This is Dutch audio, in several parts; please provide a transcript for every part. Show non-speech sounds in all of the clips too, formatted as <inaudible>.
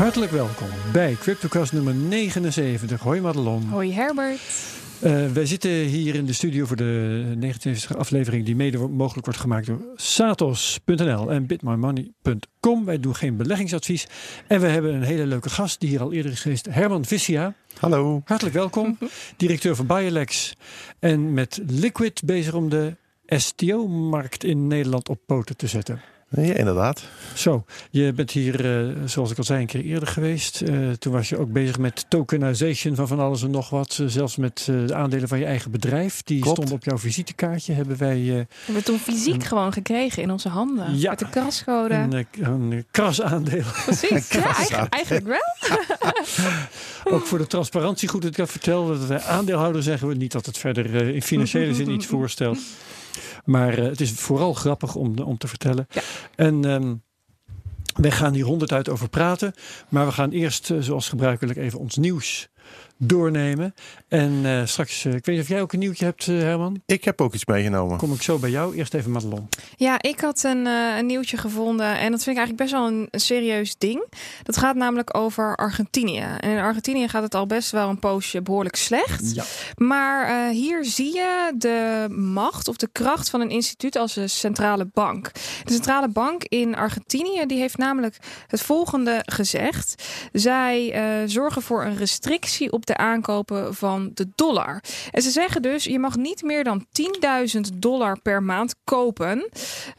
Hartelijk welkom bij CryptoCast nummer 79. Hoi Madelon. Hoi Herbert. Uh, wij zitten hier in de studio voor de 79 aflevering die mede mogelijk wordt gemaakt door Satos.nl en bitmymoney.com. Wij doen geen beleggingsadvies. En we hebben een hele leuke gast die hier al eerder is geweest, Herman Vissia. Hallo. Hartelijk welkom. <laughs> Directeur van Biolex en met Liquid bezig om de STO-markt in Nederland op poten te zetten. Ja, inderdaad. Zo, je bent hier, uh, zoals ik al zei, een keer eerder geweest. Uh, toen was je ook bezig met tokenization van van alles en nog wat. Uh, zelfs met de aandelen van je eigen bedrijf. Die Klopt. stonden op jouw visitekaartje. Hebben wij. hebben we toen fysiek een, gewoon gekregen in onze handen. Ja, met de krascode. Een, een krasaandeel. Precies, <laughs> ja, eigenlijk, wel. <laughs> ook voor de transparantie goed dat ik dat vertel. Dat wij aandeelhouder zeggen we niet dat het verder in financiële zin iets voorstelt. Maar uh, het is vooral grappig om, om te vertellen. Ja. En um, wij gaan hier honderd uit over praten. Maar we gaan eerst, uh, zoals gebruikelijk, even ons nieuws doornemen. En uh, straks, ik weet niet of jij ook een nieuwtje hebt, Herman? Ik heb ook iets meegenomen. Kom ik zo bij jou. Eerst even Madelon. Ja, ik had een, uh, een nieuwtje gevonden. En dat vind ik eigenlijk best wel een, een, serieus ding. Dat gaat namelijk over Argentinië. En in Argentinië gaat het al best wel een poosje behoorlijk slecht. Ja. Maar uh, hier zie je de macht of de kracht van een instituut als de centrale bank. De centrale bank in Argentinië die heeft namelijk het volgende gezegd. Zij uh, zorgen voor een restrictie op de aankopen van de dollar. En ze zeggen dus, je mag niet meer dan 10.000 dollar per maand kopen.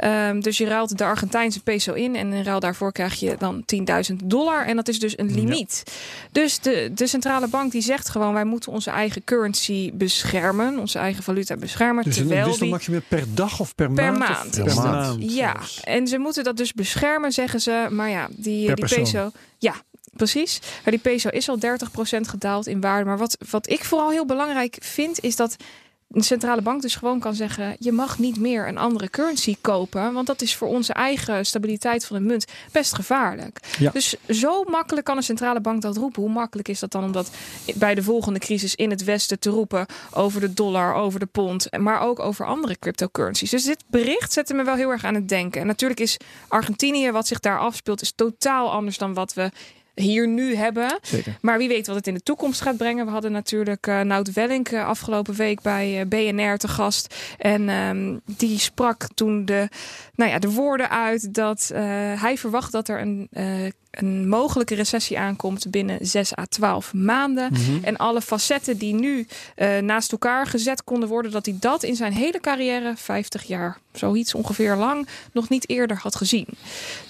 Um, dus je ruilt de Argentijnse peso in en in ruil daarvoor krijg je dan 10.000 dollar. En dat is dus een limiet. Ja. Dus de, de centrale bank die zegt gewoon, wij moeten onze eigen currency beschermen. Onze eigen valuta beschermen. Dus terwijl een wisselmaximum per dag of per, per maand? maand. Per maand. Ja, en ze moeten dat dus beschermen, zeggen ze. Maar ja, die, Per die peso... Ja, Precies. Maar die peso is al 30% gedaald in waarde. Maar wat, wat ik vooral heel belangrijk vind, is dat een centrale bank dus gewoon kan zeggen: je mag niet meer een andere currency kopen, want dat is voor onze eigen stabiliteit van de munt best gevaarlijk. Ja. Dus zo makkelijk kan een centrale bank dat roepen. Hoe makkelijk is dat dan om dat bij de volgende crisis in het Westen te roepen over de dollar, over de pond, maar ook over andere cryptocurrencies? Dus dit bericht zette me wel heel erg aan het denken. En natuurlijk is Argentinië, wat zich daar afspeelt, is totaal anders dan wat we hier nu hebben. Zeker. Maar wie weet wat het in de toekomst gaat brengen. We hadden natuurlijk uh, Nout Wellink uh, afgelopen week bij uh, BNR te gast. En um, die sprak toen de, nou ja, de woorden uit dat hij verwacht dat er een een mogelijke recessie aankomt binnen 6 à 12 maanden. Mhm. Mm -hmm. En alle facetten die nu uh, naast elkaar gezet konden worden, dat hij dat in zijn hele carrière, 50 jaar, zoiets ongeveer lang, nog niet eerder had gezien.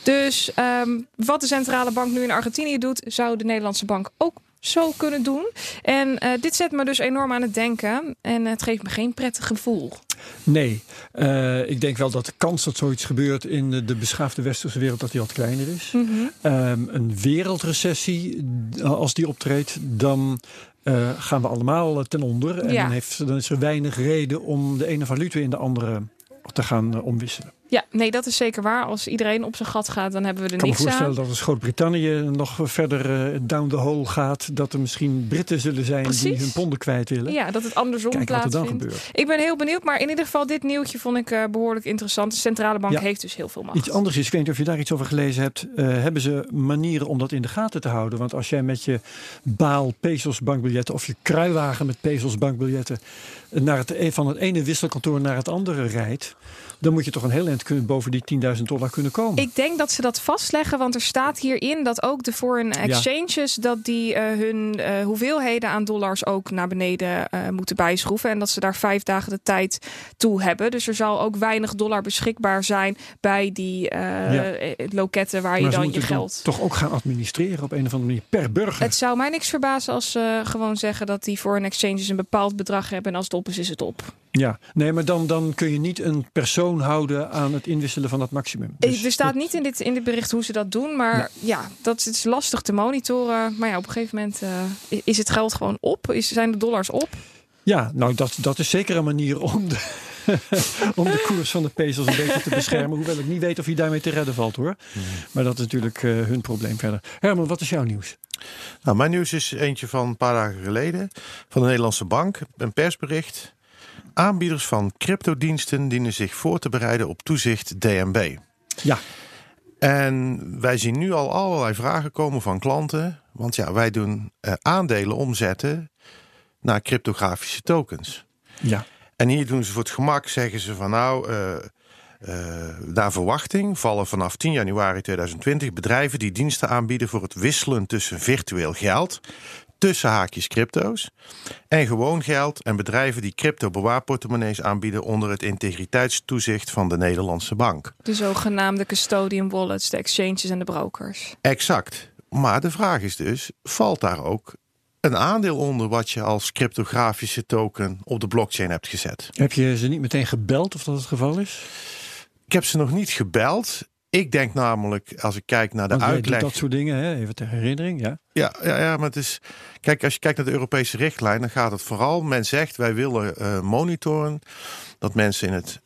Dus um, wat de centrale bank nu in Argentinië doet, zou de Nederlandse bank ook zo kunnen doen. En uh, dit zet me dus enorm aan het denken. En het geeft me geen prettig gevoel. Nee, uh, ik denk wel dat de kans dat zoiets gebeurt in de, de beschaafde westerse wereld dat die wat kleiner is. Mm -hmm. um, een wereldrecessie, als die optreedt, dan uh, gaan we allemaal ten onder. En Ja. dan, heeft, dan is er weinig reden om de ene valuta in de andere te gaan omwisselen. Ja, nee, dat is zeker waar. Als iedereen op zijn gat gaat, dan hebben we er Ik kan me niks voorstellen aan. dat als Groot-Brittannië nog verder uh, down the hole gaat, dat er misschien Britten zullen zijn die hun ponden kwijt willen. Ja, dat het andersom Kijken wat er dan gebeurt. Ik ben heel benieuwd, maar in ieder geval dit nieuwtje vond ik uh, behoorlijk interessant. De centrale bank Ja. heeft dus heel veel macht. Iets anders is, ik weet niet of je daar iets over gelezen hebt. Uh, hebben ze manieren om dat in de gaten te houden? Want als jij met je baal pesos bankbiljetten of je kruiwagen met pesos bankbiljetten naar het, e- van het ene wisselkantoor naar het andere rijdt, dan moet je toch een heel eind kunnen, boven die 10.000 dollar kunnen komen. Ik denk dat ze dat vastleggen, want er staat hierin dat ook de foreign exchanges dat die uh, hun uh, hoeveelheden aan dollars ook naar beneden uh, moeten bijschroeven en dat ze daar vijf dagen de tijd toe hebben. Dus er zal ook weinig dollar beschikbaar zijn bij die Ja. loketten waar je maar dan je geld. toch ook gaan administreren op een of andere manier per burger. Het zou mij niks verbazen als ze gewoon zeggen dat die foreign exchanges een bepaald bedrag hebben en als het op is, is het op. Ja, nee, maar dan, dan kun je niet een persoon houden aan het inwisselen van dat maximum. Dus er staat dat- niet in dit, in dit bericht hoe ze dat doen, maar ja, dat is lastig te monitoren. Maar ja, op een gegeven moment uh, is het geld gewoon op. Is, zijn de dollars op? Ja, nou dat, dat is zeker een manier om de, <laughs> om de koers van de pesos een beetje te beschermen. Hoewel ik niet weet of hij daarmee te redden valt hoor. Maar dat is natuurlijk uh, hun probleem verder. Herman, wat is jouw nieuws? Nou, mijn nieuws is eentje van een paar dagen geleden van de Nederlandse Bank. Een persbericht. Aanbieders van cryptodiensten dienen zich voor te bereiden op toezicht DNB. Ja, En wij zien nu al allerlei vragen komen van klanten. Want ja, wij doen eh, aandelen omzetten naar cryptografische tokens. Ja. En hier doen ze voor het gemak, zeggen ze van nou, eh, naar verwachting vallen vanaf 10 januari 2020 bedrijven die diensten aanbieden voor het wisselen tussen virtueel geld, tussen haakjes crypto's, en gewoon geld en bedrijven die crypto bewaarportemonnees aanbieden onder het integriteitstoezicht van de Nederlandse bank. De zogenaamde custodian wallets, de exchanges en de brokers. Exact. Maar de vraag is dus, valt daar ook een aandeel onder wat je als cryptografische token op de blockchain hebt gezet? Heb je ze niet meteen gebeld of dat het geval is? Ik heb ze nog niet gebeld. Ik denk namelijk, als ik kijk naar de Want uitleg. doet dat soort dingen, hè? even ter herinnering. Ja. Ja, ja, ja, maar het is. Kijk, als je kijkt naar de Europese richtlijn, dan gaat het vooral. Men zegt wij willen eh, monitoren dat mensen in het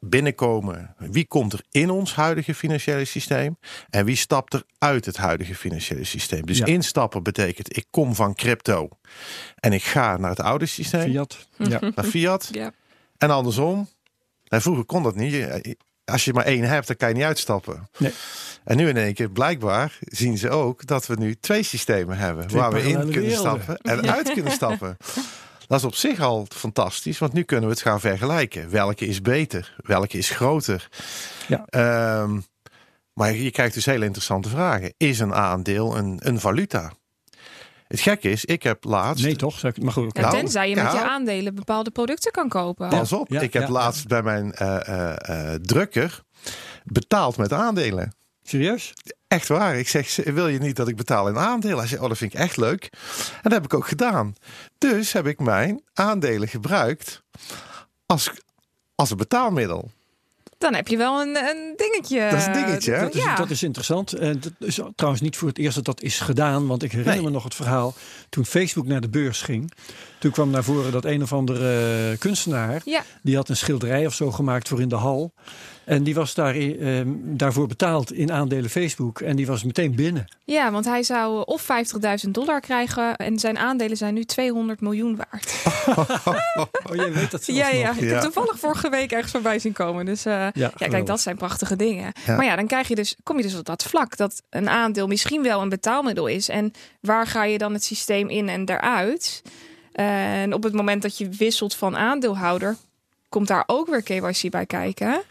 binnenkomen. Wie komt er in ons huidige financiële systeem en wie stapt er uit het huidige financiële systeem? Dus Ja. instappen betekent ik kom van crypto en ik ga naar het oude systeem, Fiat. Ja. naar fiat. <laughs> Ja. En andersom. En vroeger kon dat niet. Als je maar één hebt, dan kan je niet uitstappen. Nee. En nu in één keer, blijkbaar, zien ze ook dat we nu twee systemen hebben. Twee waar we in kunnen werelden. stappen en uit kunnen stappen. <laughs> Dat is op zich al fantastisch, want nu kunnen we het gaan vergelijken. Welke is beter? Welke is groter? Ja. Ehm, maar je krijgt dus hele interessante vragen. Is een aandeel een, een valuta? Het gekke is, ik heb laatst... Nee, toch? Zou ik- Maar goed. Ja, Nou, tenzij je met ja. je aandelen bepaalde producten kan kopen. Pas op, Ja, ik heb ja, laatst bij mijn eh, eh, eh, drukker betaald met aandelen. serieus? Echt waar. Ik zeg, wil je niet dat ik betaal in aandelen? Hij zei, oh, dat vind ik echt leuk. En dat heb ik ook gedaan. Dus heb ik mijn aandelen gebruikt als, als een betaalmiddel. Dan heb je wel een, een dingetje. Dat is een dingetje, hè? Dat is, Ja. dat is interessant. En dat is trouwens niet voor het eerst dat dat is gedaan. Want ik herinner Nee. me nog het verhaal toen Facebook naar de beurs ging. Toen kwam naar voren dat een of andere eh, kunstenaar... Ja. die had een schilderij of zo gemaakt voor in de hal. En die was daar, eh, daarvoor betaald in aandelen Facebook. En die was meteen binnen. Ja, want hij zou of 50.000 dollar krijgen en zijn aandelen zijn nu 200 miljoen waard. <laughs> Oh, jij weet dat zelfs Ja, ja, ik Ja. heb toevallig vorige week ergens voorbij zien komen. Dus eh, ja, kijk, dat zijn prachtige dingen. Ja. Maar ja, dan krijg je dus, kom je dus op dat vlak dat een aandeel misschien wel een betaalmiddel is. En waar ga je dan het systeem in en eruit? En op het moment dat je wisselt van aandeelhouder, komt daar ook weer KYC bij kijken.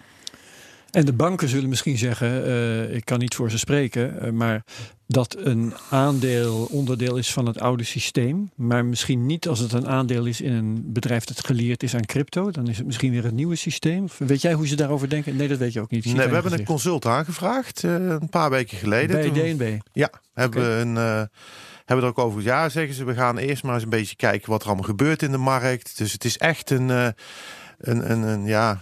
En de banken zullen misschien zeggen, eh, ik kan niet voor ze spreken, eh, maar dat een aandeel onderdeel is van het oude systeem. Maar misschien niet als het een aandeel is in een bedrijf dat geleerd is aan crypto. Dan is het misschien weer het nieuwe systeem. Weet jij hoe ze daarover denken? Nee, dat weet je ook niet. Nee, we hebben een consult aangevraagd eh, een paar weken geleden. bij Toen- DNB. Ja, hebben we een. hebben we er ook over. Ja, zeggen ze. We gaan eerst maar eens een beetje kijken wat er allemaal gebeurt in de markt. Dus het is echt een. Een, een, een ja,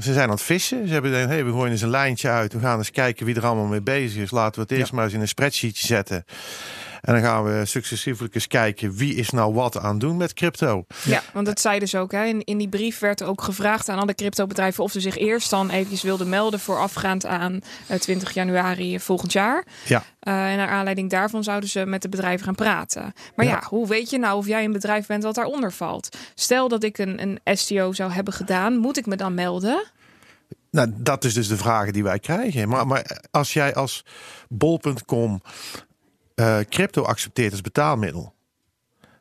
ze zijn aan het vissen. Ze hebben gezegd, hey, we gooien eens een lijntje uit. We gaan eens kijken wie er allemaal mee bezig is. Laten we het eerst Ja. maar eens in een spreadsheetje zetten. En dan gaan we successievelijk eens kijken wie is nou wat aan doen met crypto. Ja, want dat zei dus ook. Hè. In, in die brief werd ook gevraagd aan alle cryptobedrijven of ze zich eerst dan eventjes wilden melden voorafgaand aan eh, 20 januari volgend jaar. Ja. Eh, en naar aanleiding daarvan zouden ze met de bedrijven gaan praten. Maar ja. Ja. hoe weet je nou of jij een bedrijf bent wat daaronder valt? Stel dat ik een, een STO zou hebben gedaan, moet ik me dan melden? Nou, dat is dus de vragen die wij krijgen. Maar, maar als jij als bol.com eh, crypto accepteert als betaalmiddel,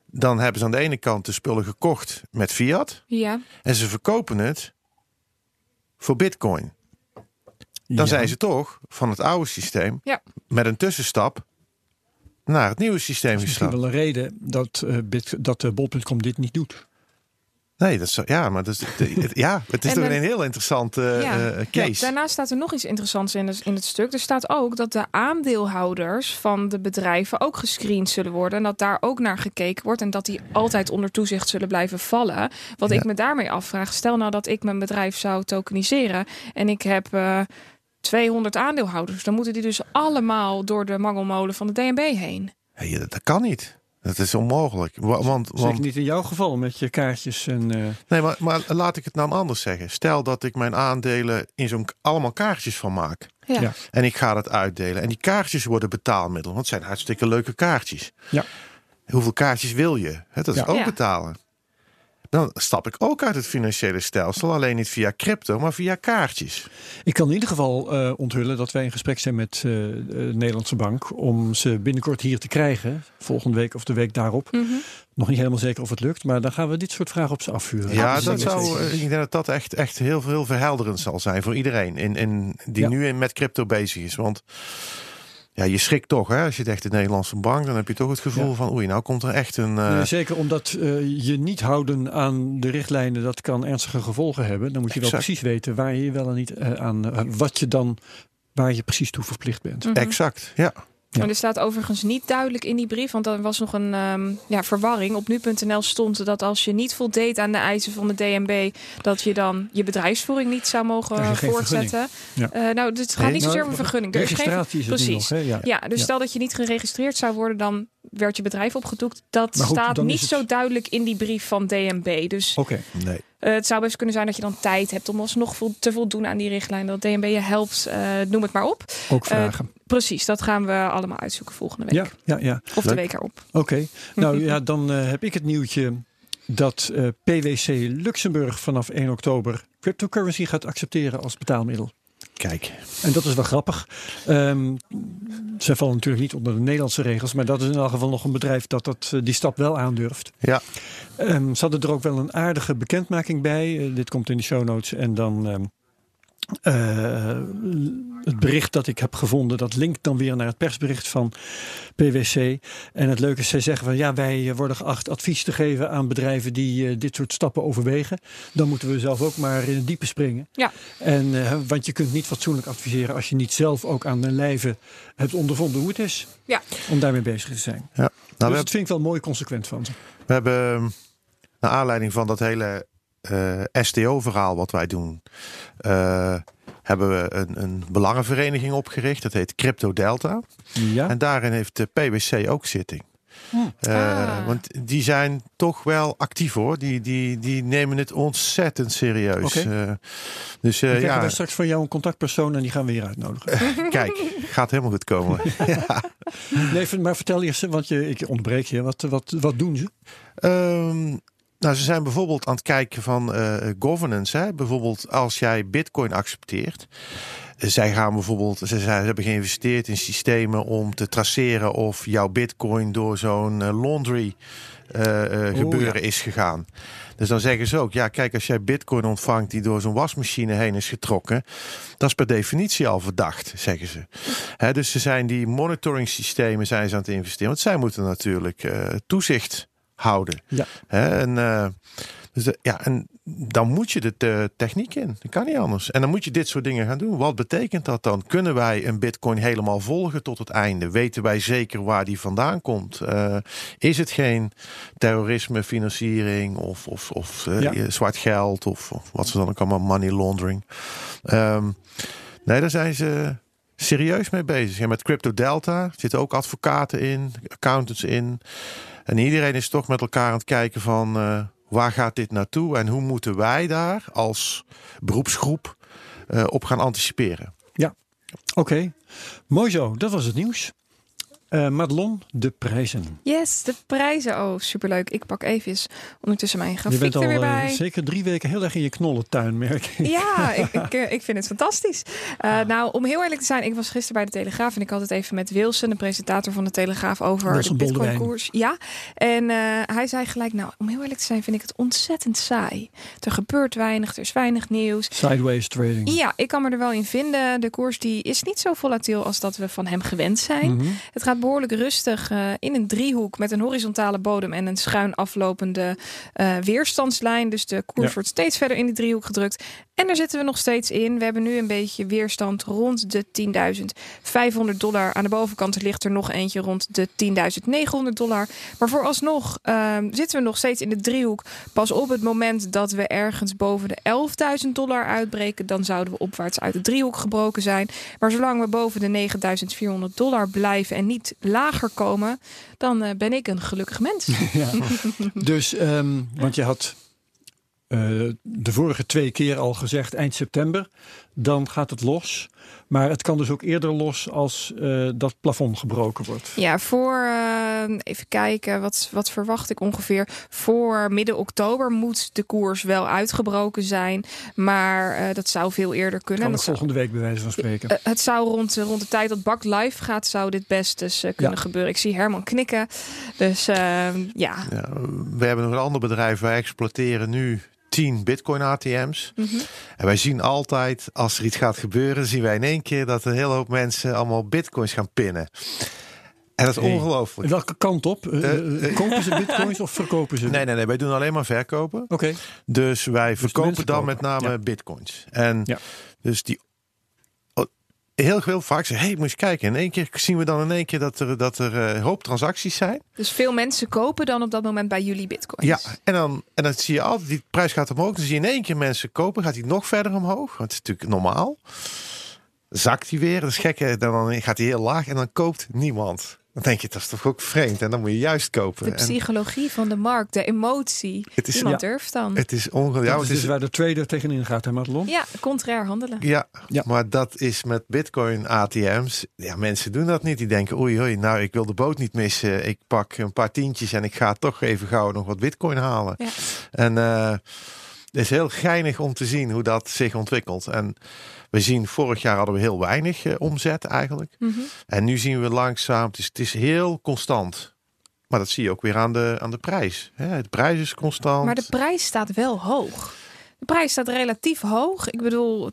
dan hebben ze aan de ene kant de spullen gekocht met fiat Ja. en ze verkopen het voor bitcoin. Dan Ja. zijn ze toch van het oude systeem Ja. met een tussenstap naar het nieuwe systeem Dat is misschien gestapt. wel een reden dat, eh Bit, dat eh, bol.com dit niet doet. Nee, dat is zo, ja, maar dat is, het- ja, het is toch een heel interessante Ja. eh, case. Daarnaast staat er nog iets interessants in het, in het stuk. Er staat ook dat de aandeelhouders van de bedrijven ook gescreend zullen worden. En dat daar ook naar gekeken wordt. En dat die altijd onder toezicht zullen blijven vallen. Wat Ja. ik me daarmee afvraag. Stel nou dat ik mijn bedrijf zou tokeniseren. En ik heb eh 200 aandeelhouders. Dan moeten die dus allemaal door de mangelmolen van de DNB heen. Ja, dat, dat kan niet. Dat is onmogelijk. Wa- Want, Zeker want niet in jouw geval met je kaartjes en... eh, Nee, maar, maar laat ik het nou anders zeggen. Stel dat ik mijn aandelen in zo'n allemaal kaartjes van maak. Ja. Ja. En ik ga dat uitdelen. En die kaartjes worden betaalmiddel. Want het zijn hartstikke leuke kaartjes. Ja. Hoeveel kaartjes wil je? Hè, dat is Ja. ook Ja. betalen. Dan stap ik ook uit het financiële stelsel. Alleen niet via crypto, maar via kaartjes. Ik kan in ieder geval uh, onthullen dat wij in gesprek zijn met uh, de Nederlandse Bank. om ze binnenkort hier te krijgen. Volgende week of de week daarop. Mhm. Nog niet helemaal zeker of het lukt, maar dan gaan we dit soort vragen op ze afvuren. Ja, dat zou, ik denk dat dat echt, echt heel, heel verhelderend zal zijn voor iedereen in, in, die Ja. nu in met crypto bezig is. Want ja, je schrikt toch, hè? Als je denkt de Nederlandse bank, dan heb je toch het gevoel Ja. van oei, nou komt er echt een. eh, Nee, zeker omdat eh, je niet houden aan de richtlijnen, dat kan ernstige gevolgen hebben. Dan moet je wel precies weten waar je wel en niet eh, aan, wat je dan, waar je precies toe verplicht bent. Exact, ja. Ja. Maar er staat overigens niet duidelijk in die brief, want er was nog een ehm, ja, verwarring. Op nu.nl stond dat als je niet voldeed aan de eisen van de DNB, dat je dan je bedrijfsvoering niet zou mogen geen voortzetten. Ja. Eh, nou, het gaat Nee, niet zozeer Nou, om een vergunning. Er is geen precies. nog. Ja. Dus stel dat je niet geregistreerd zou worden, dan werd je bedrijf opgedoekt. Dat goed, staat niet het- zo duidelijk in die brief van DNB. Dus Oké. Nee. eh, het zou best kunnen zijn dat je dan tijd hebt om alsnog vol- te voldoen aan die richtlijn. Dat DNB je helpt, eh, noem het maar op. Ook vragen. Precies, dat gaan we allemaal uitzoeken volgende week. ja, ja, ja. Of de week erop. Oké. Nou <laughs> ja, dan eh, heb ik het nieuwtje dat eh, PwC Luxemburg vanaf 1 oktober cryptocurrency gaat accepteren als betaalmiddel. Kijk. En dat is wel grappig. Ehm zij vallen natuurlijk niet onder de Nederlandse regels, maar dat is in elk geval nog een bedrijf dat, dat eh, die stap wel aandurft. Ja. Ehm, ze hadden er ook wel een aardige bekendmaking bij. Eh, dit komt in de show notes. En dan ehm, eh, het bericht dat ik heb gevonden, dat linkt dan weer naar het persbericht van PwC. En het leuke is, zij zeggen van ja, wij eh, worden geacht advies te geven aan bedrijven die eh, dit soort stappen overwegen. Dan moeten we zelf ook maar in het diepe springen. Ja. En, eh, want je kunt niet fatsoenlijk adviseren als je niet zelf ook aan de lijve hebt ondervonden hoe het is. Ja. Om daarmee bezig te zijn. Ja. Nou, dus dat vind ik wel mooi consequent van ze. we hebben, naar aanleiding van dat hele eh, STO-verhaal wat wij doen, eh, hebben we een, een belangenvereniging opgericht. Dat heet Crypto Delta. Ja. En daarin heeft de PwC ook zitting. Hmm. Eh, Ah. Want die zijn toch wel actief hoor. Die, die, die nemen het ontzettend serieus. Oké. Eh, dus krijgen ja, wij straks van jou een contactpersoon en die gaan we hier uitnodigen. <laughs> kijk, gaat helemaal goed komen. <laughs> ja. nee, maar vertel eerst, want je, ik onderbreek je. Wat, wat, wat doen ze? Ehm, nou, ze zijn bijvoorbeeld aan het kijken van eh, governance. Hè? Bijvoorbeeld als jij bitcoin accepteert. eh, Zij gaan bijvoorbeeld, ze, hebben geïnvesteerd in systemen om te traceren of jouw bitcoin door zo'n eh, laundry gebeuren is gegaan. Dus dan zeggen ze ook, ja kijk, als jij bitcoin ontvangt die door zo'n wasmachine heen is getrokken, dat is per definitie al verdacht, zeggen ze. Hè, dus ze zijn die monitoring systemen zijn ze aan het investeren. Want zij moeten natuurlijk toezicht houden. Ja. Hè, en, eh, dus, de- ja, en dan moet je de te- techniek in. Dat kan niet anders. En dan moet je dit soort dingen gaan doen. Wat betekent dat dan? Kunnen wij een bitcoin helemaal volgen tot het einde? Weten wij zeker waar die vandaan komt? Eh, is het geen terrorisme, financiering of, of, of eh, Ja. zwart geld of, of wat ze dan ook allemaal money laundering? Ehm, nee, daar zijn ze serieus mee bezig. En met Crypto Delta zitten ook advocaten in, accountants in. En iedereen is toch met elkaar aan het kijken van eh, waar gaat dit naartoe en hoe moeten wij daar als beroepsgroep eh, op gaan anticiperen. Oké, mooi zo. Dat was het nieuws. Eh Madelon, de prijzen. Yes, de prijzen. Oh, superleuk. Ik pak even ondertussen mijn Je grafiek bent al er weer eh, bij. zeker drie weken heel erg in je knollentuin, merk ik. Ja, <laughs> ik, ik, eh, ik vind het fantastisch. Eh, nou, om heel eerlijk te zijn, ik was gisteren bij de Telegraaf en ik had het even met Wilson, de presentator van de Telegraaf, over Wilson de. Bitcoin-koers. Ja, en hij zei gelijk, nou, om heel eerlijk te zijn, vind ik het ontzettend saai. Er gebeurt weinig, er is weinig nieuws. Sideways trading. Ja, ik kan me er wel in vinden. De koers die is niet zo volatiel als dat we van hem gewend zijn. Mhm. Het gaat behoorlijk rustig eh, in een driehoek met een horizontale bodem en een schuin aflopende eh, weerstandslijn. Dus de koers Ja. wordt steeds verder in die driehoek gedrukt. En daar zitten we nog steeds in. We hebben nu een beetje weerstand rond de 10.500 dollar. Aan de bovenkant ligt er nog eentje rond de 10.900 dollar. Maar vooralsnog ehm zitten we nog steeds in de driehoek. Pas op het moment dat we ergens boven de 11.000 dollar uitbreken, dan zouden we opwaarts uit de driehoek gebroken zijn. Maar zolang we boven de 9.400 dollar blijven en niet lager komen, dan eh, ben ik een gelukkig mens. <laughs> Dus, ehm, want je had eh, de vorige twee keer al gezegd eind september, dan gaat het los. Maar het kan dus ook eerder los als eh, dat plafond gebroken wordt. Ja, voor eh, even kijken, wat, wat verwacht ik ongeveer? Voor midden oktober moet de koers wel uitgebroken zijn. Maar eh, dat zou veel eerder kunnen. Kan Dat zou- volgende week bij wijze van spreken. het zou rond, rond de tijd dat Bak live gaat, zou dit best dus kunnen Ja. gebeuren. Ik zie Herman knikken. Dus ehm, ja. Ja, we hebben nog een ander bedrijf. Wij exploiteren nu 10 Bitcoin ATM's. En wij zien altijd, als er iets gaat gebeuren, zien wij in één keer dat een hele hoop mensen allemaal Bitcoins gaan pinnen. En dat is Hey. ongelooflijk. Welke kant op? Eh, kopen ze bitcoins of verkopen <laughs> ze? Nee, nee, nee. Wij doen alleen maar verkopen. Oké. Dus wij verkopen mensen dan met name Ja. bitcoins. En Ja. dus die. Heel, heel vaak zeggen, hey, moet je eens kijken. In één keer zien we dan in één keer dat er, dat er eh, een hoop transacties zijn. Dus veel mensen kopen dan op dat moment bij jullie bitcoins. Ja, en dan, en dan zie je altijd, die prijs gaat omhoog. Dan zie je in één keer mensen kopen, gaat die nog verder omhoog. Want het is natuurlijk normaal. Zakt die weer, dat is gek. Dan dan gaat hij heel laag en dan koopt niemand. Dan denk je, dat is toch ook vreemd. En dan moet je juist kopen. De En psychologie van de markt, de emotie. het is, Niemand Ja. durft dan. het is ongelooflijk. Ja, het is dus waar de trader tegenin gaat, hè Madelon? Ja, contrair handelen. Ja, Ja. maar dat is met Bitcoin ATM's. Ja, mensen doen dat niet. Die denken, oei, oei, nou, ik wil de boot niet missen. Ik pak een paar tientjes en ik ga toch even gauw nog wat Bitcoin halen. Ja. En eh, het is heel geinig om te zien hoe dat zich ontwikkelt. En we zien, vorig jaar hadden we heel weinig eh, omzet eigenlijk. Mhm. En nu zien we langzaam, het is, het is heel constant. Maar dat zie je ook weer aan de, aan de prijs. Hè, de prijs is constant. Maar de prijs staat wel hoog. De prijs staat relatief hoog. Ik bedoel,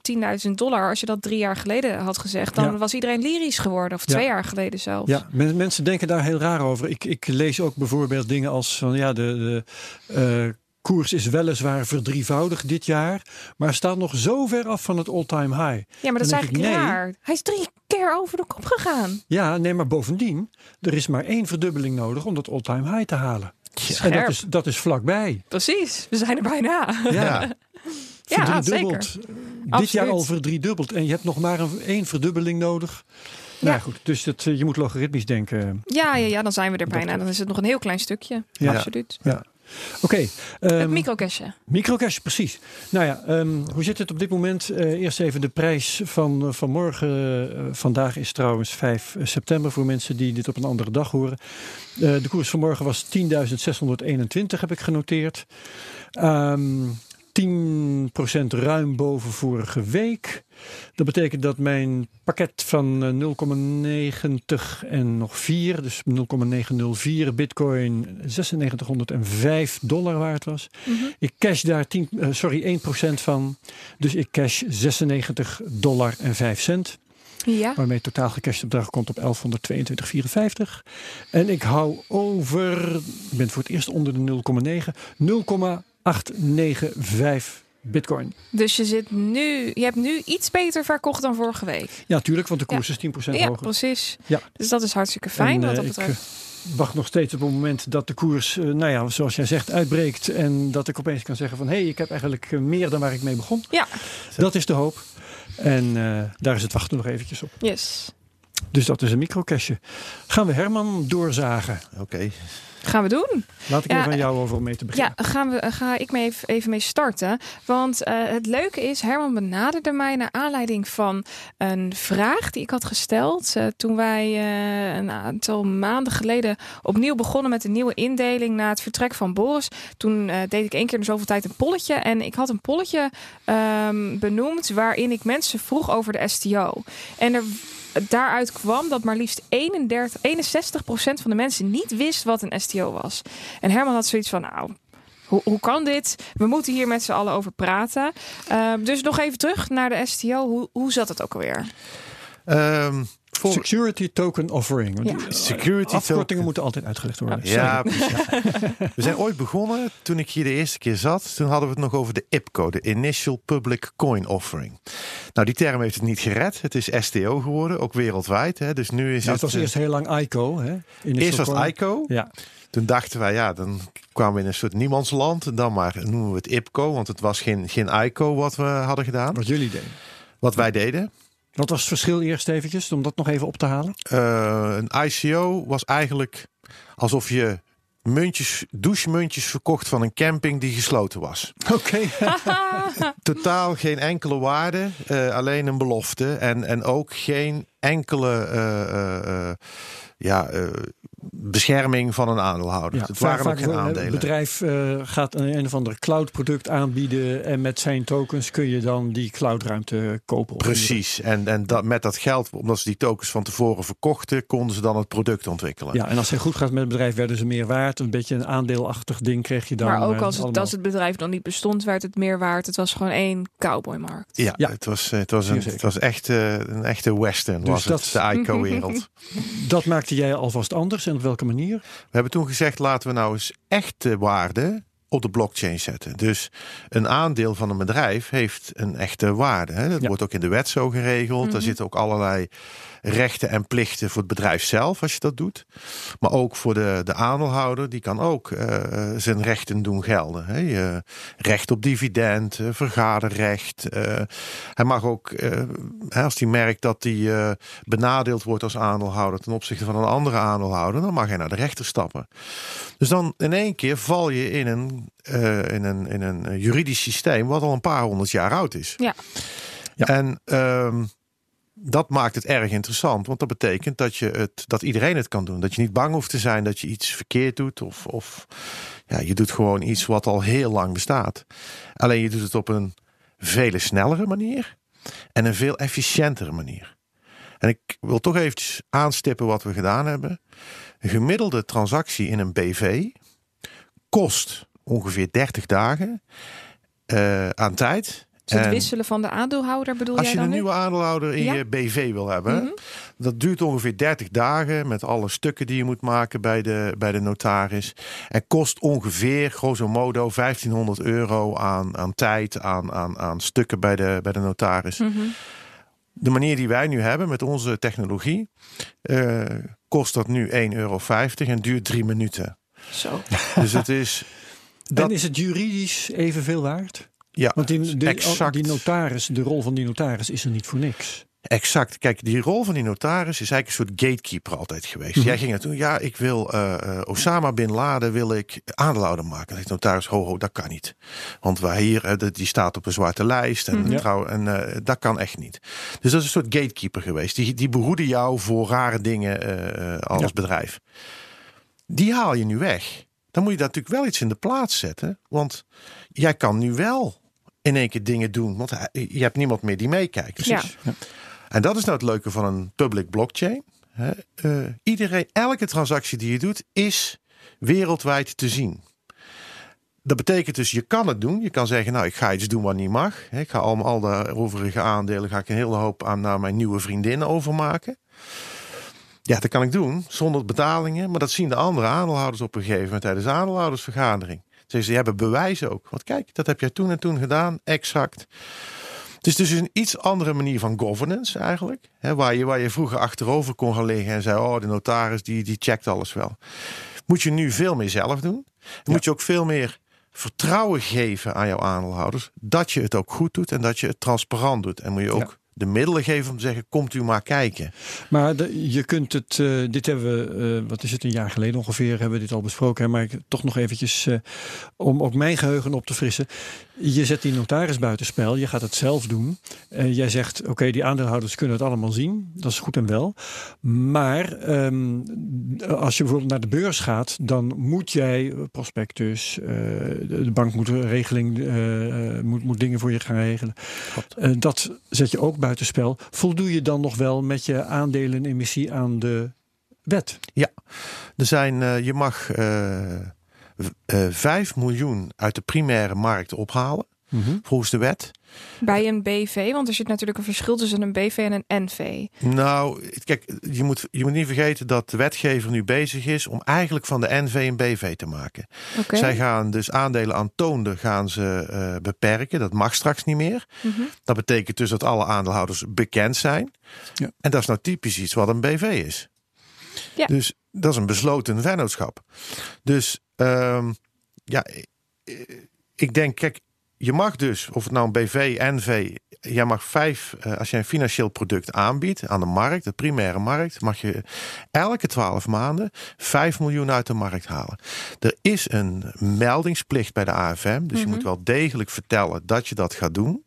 10.000 dollar. Als je dat drie jaar geleden had gezegd, dan Ja. was iedereen lyrisch geworden. Of Ja. twee jaar geleden zelfs. Ja, men- mensen denken daar heel raar over. Ik, ik lees ook bijvoorbeeld dingen als van ja, de, de eh, koers is weliswaar verdrievoudigd dit jaar, maar staat nog zo ver af van het all-time high. Ja, maar dat is eigenlijk nee. raar. Hij is drie keer over de kop gegaan. Ja, nee, maar bovendien, er is maar één verdubbeling nodig om dat all-time high te halen. En dat Scherp. is, dat is vlakbij. Precies, we zijn er bijna. ja. Ja, Verdriedubbeld. Dit Absoluut. jaar al verdriedubbeld. En je hebt nog maar een, één verdubbeling nodig. Nou Ja. goed, dus dat, eh, je moet logaritmisch denken. Ja, ja, ja, dan zijn we er bijna. Dan is het nog een heel klein stukje. Ja. Absoluut. Ja. Oké. Het ehm, microcashje. Microcash, precies. Nou ja, ehm, hoe zit het op dit moment? Eh, eerst even de prijs van, eh, van morgen. Eh, vandaag is trouwens 5 september voor mensen die dit op een andere dag horen. Eh, de koers van morgen was 10.621, heb ik genoteerd. Ehm 10% ruim boven vorige week. Dat betekent dat mijn pakket van eh, 0,90 en nog 4, dus 0,904 bitcoin 9605 dollar waard was. Mhm. Ik cash daar 10, eh, sorry, 1% van. Dus ik cash 96 dollar en 5 cent. Ja. Waarmee totaal gecashte bedrag komt op 1122,54. En ik hou over, ik ben voor het eerst onder de 0,9, 0,895 bitcoin. Dus je zit nu, je hebt nu iets beter verkocht dan vorige week. Ja, tuurlijk, want de koers is 10% Ja, hoger. precies. Ja. Dus dat is hartstikke fijn En, wat eh, dat betreft. eh, wacht nog steeds op het moment dat de koers, eh, nou ja, zoals jij zegt, uitbreekt. En dat ik opeens kan zeggen van, hé, hey, ik heb eigenlijk meer dan waar ik mee begon. Ja, Dat is de hoop. En eh, daar is het wachten nog eventjes op. yes. Dus dat is een microcashje. Gaan we Herman doorzagen? Oké. Gaan we doen. Laat ik Ja, even aan jou over om mee te beginnen. Ja, gaan we, ga ik mee even, even mee starten. Want eh, het leuke is, Herman benaderde mij naar aanleiding van een vraag die ik had gesteld. eh, toen wij eh, een aantal maanden geleden opnieuw begonnen met een nieuwe indeling na het vertrek van Boris. Toen eh, deed ik één keer in zoveel tijd een polletje. En ik had een polletje ehm, benoemd waarin ik mensen vroeg over de STO. En er daaruit kwam dat maar liefst 31, 61% van de mensen niet wist wat een STO was. En Herman had zoiets van, nou, hoe, hoe kan dit? We moeten hier met z'n allen over praten. Ehm, dus nog even terug naar de STO. Hoe, hoe zat het ook alweer? Ehm, voor- Security Token Offering. Ja. eh, Security Afkortingen token. moeten altijd uitgelegd worden. Ja, precies. <laughs> We zijn ooit begonnen, toen ik hier de eerste keer zat, toen hadden we het nog over de IPCO, de Initial Public Coin Offering. Nou, die term heeft het niet gered. Het is STO geworden, ook wereldwijd. Hè. Dus nu is Ja, het... het was eh, eerst heel lang ICO. Hè? Initial eerst was het. ICO. Ja, Toen dachten wij, ja, dan kwamen we in een soort niemandsland. Dan maar noemen we het IPCO, want het was geen, geen ICO wat we hadden gedaan. wat jullie deden. Wat wij deden. Wat was het verschil eerst eventjes, om dat nog even op te halen? Eh, een ICO was eigenlijk alsof je muntjes, douchemuntjes verkocht van een camping die gesloten was. <laughs> Oké. <laughs> Totaal geen enkele waarde, eh, alleen een belofte. En, en ook geen enkele eh, eh, eh, ja, eh, bescherming van een aandeelhouder. Ja, het vaak- waren ook vaak geen aandelen. Het bedrijf eh, gaat een, een of ander cloud product aanbieden en met zijn tokens kun je dan die cloudruimte kopen. Precies. En, en dat, met dat geld, omdat ze die tokens van tevoren verkochten, konden ze dan het product ontwikkelen. Ja, en als het goed gaat met het bedrijf, werden ze meer waard. Een beetje een aandeelachtig ding kreeg je dan. maar ook eh, als het, allemaal. als het bedrijf nog niet bestond, werd het meer waard. Het was gewoon één cowboymarkt. Ja, Ja. Het, was, het, was een, het was echt eh, een echte western, Dus was dat- het, de ICO-wereld. <laughs> Dat maakte jij alvast anders en op welke manier? We hebben toen gezegd, laten we nou eens echte waarde op de blockchain zetten. Dus een aandeel van een bedrijf heeft een echte waarde. Hè. Dat Ja. wordt ook in de wet zo geregeld. Daar Mhm. zitten ook allerlei rechten en plichten voor het bedrijf zelf als je dat doet. Maar ook voor de, de aandeelhouder, die kan ook eh, zijn rechten doen gelden. Hè. Je recht op dividend, eh, vergaderrecht. eh, hij mag ook, eh, hè, als hij merkt dat hij eh, benadeeld wordt als aandeelhouder ten opzichte van een andere aandeelhouder, dan mag hij naar de rechter stappen. Dus dan in één keer val je in een, eh, in een, in een eh, juridisch systeem wat al een paar honderd jaar oud is. Ja. Ja. En ehm, dat maakt het erg interessant, want dat betekent dat, je het, dat iedereen het kan doen. Dat je niet bang hoeft te zijn dat je iets verkeerd doet of, of ja, je doet gewoon iets wat al heel lang bestaat. Alleen je doet het op een vele snellere manier en een veel efficiëntere manier. En ik wil toch eventjes aanstippen wat we gedaan hebben. Een gemiddelde transactie in een BV kost ongeveer 30 dagen eh, aan tijd. Dus het En wisselen van de aandeelhouder bedoel als jij je een nu? nieuwe aandeelhouder in Ja. je BV wil hebben, Mhm. dat duurt ongeveer 30 dagen met alle stukken die je moet maken bij de, bij de notaris. En kost ongeveer, grosso modo, 1500 euro aan, aan tijd, aan, aan, aan stukken bij de, bij de notaris. Mhm. De manier die wij nu hebben met onze technologie, eh, kost dat nu 1,50 euro en duurt drie minuten. Zo. Dus het is. <laughs> Dat, En is het juridisch evenveel waard? Ja, Want die, die, exact. die notaris, de rol van die notaris is er niet voor niks. Exact. Kijk, die rol van die notaris is eigenlijk een soort gatekeeper altijd geweest. Mhm. Jij ging naartoe, ja, ik wil eh, eh, Osama bin Laden wil ik aandeelhouder maken. Dan zegt de notaris, ho, ho, dat kan niet. Want wij hier, eh, die staat op een zwarte lijst en, Mhm. Trouw, en dat kan echt niet. Dus dat is een soort gatekeeper geweest. Die, die behoede jou voor rare dingen als Ja. bedrijf. Die haal je nu weg. Dan moet je daar natuurlijk wel iets in de plaats zetten. Want jij kan nu wel in één keer dingen doen. Want je hebt niemand meer die meekijkt. Ja. En dat is nou het leuke van een public blockchain. Eh, iedereen, elke transactie die je doet, is wereldwijd te zien. Dat betekent dus, je kan het doen. Je kan zeggen, nou, ik ga iets doen wat niet mag. Ik ga al, al de overige aandelen, ga ik een hele hoop aan naar mijn nieuwe vriendin overmaken. Ja, dat kan ik doen, zonder betalingen. Maar dat zien de andere aandeelhouders op een gegeven moment tijdens de aandeelhoudersvergadering. Ze ze hebben bewijzen ook. Want kijk, dat heb jij toen en toen gedaan, exact. Het is dus een iets andere manier van governance eigenlijk. Hè, waar, je, waar je vroeger achterover kon gaan liggen en zei: Oh, de notaris die, die checkt alles wel. Moet je nu veel meer zelf doen. Moet je ook veel meer vertrouwen geven aan jouw aandeelhouders. Dat je het ook goed doet en dat je het transparant doet. En moet je ook. De middelen geven om te zeggen: Komt u maar kijken. Maar je kunt het, eh, dit hebben we, eh, wat is het, een jaar geleden ongeveer, hebben we dit al besproken. Hè? Maar ik, toch nog eventjes, eh, om ook mijn geheugen op te frissen. Je zet die notaris buitenspel, je gaat het zelf doen. Eh, jij zegt, oké, die aandeelhouders kunnen het allemaal zien. Dat is goed en wel. Maar ehm, als je bijvoorbeeld naar de beurs gaat, dan moet jij prospectus, eh, de bank moet regeling, eh, moet, moet dingen voor je gaan regelen. Dat zet je ook buitenspel. Voldoe je dan nog wel met je aandelenemissie aan de wet? Er zijn, je mag 5 miljoen uit de primaire markt ophalen, volgens de wet. Bij een BV, want er zit natuurlijk een verschil tussen een BV en een NV. Nou, kijk, je moet, je moet niet vergeten dat de wetgever nu bezig is om eigenlijk van de NV een BV te maken. Oké. Zij gaan dus aandelen aan toonde gaan ze eh, beperken. Dat mag straks niet meer. Mhm. Dat betekent dus dat alle aandeelhouders bekend zijn. Ja. En dat is nou typisch iets wat een BV is. Ja. Dus dat is een besloten vennootschap. Dus ehm, ja, ik denk, kijk, je mag dus, of het nou een BV, NV, jij mag vijf, eh, als je een financieel product aanbiedt aan de markt, de primaire markt, mag je elke twaalf maanden 5 miljoen uit de markt halen. Er is een meldingsplicht bij de AFM, dus je Mhm. moet wel degelijk vertellen dat je dat gaat doen.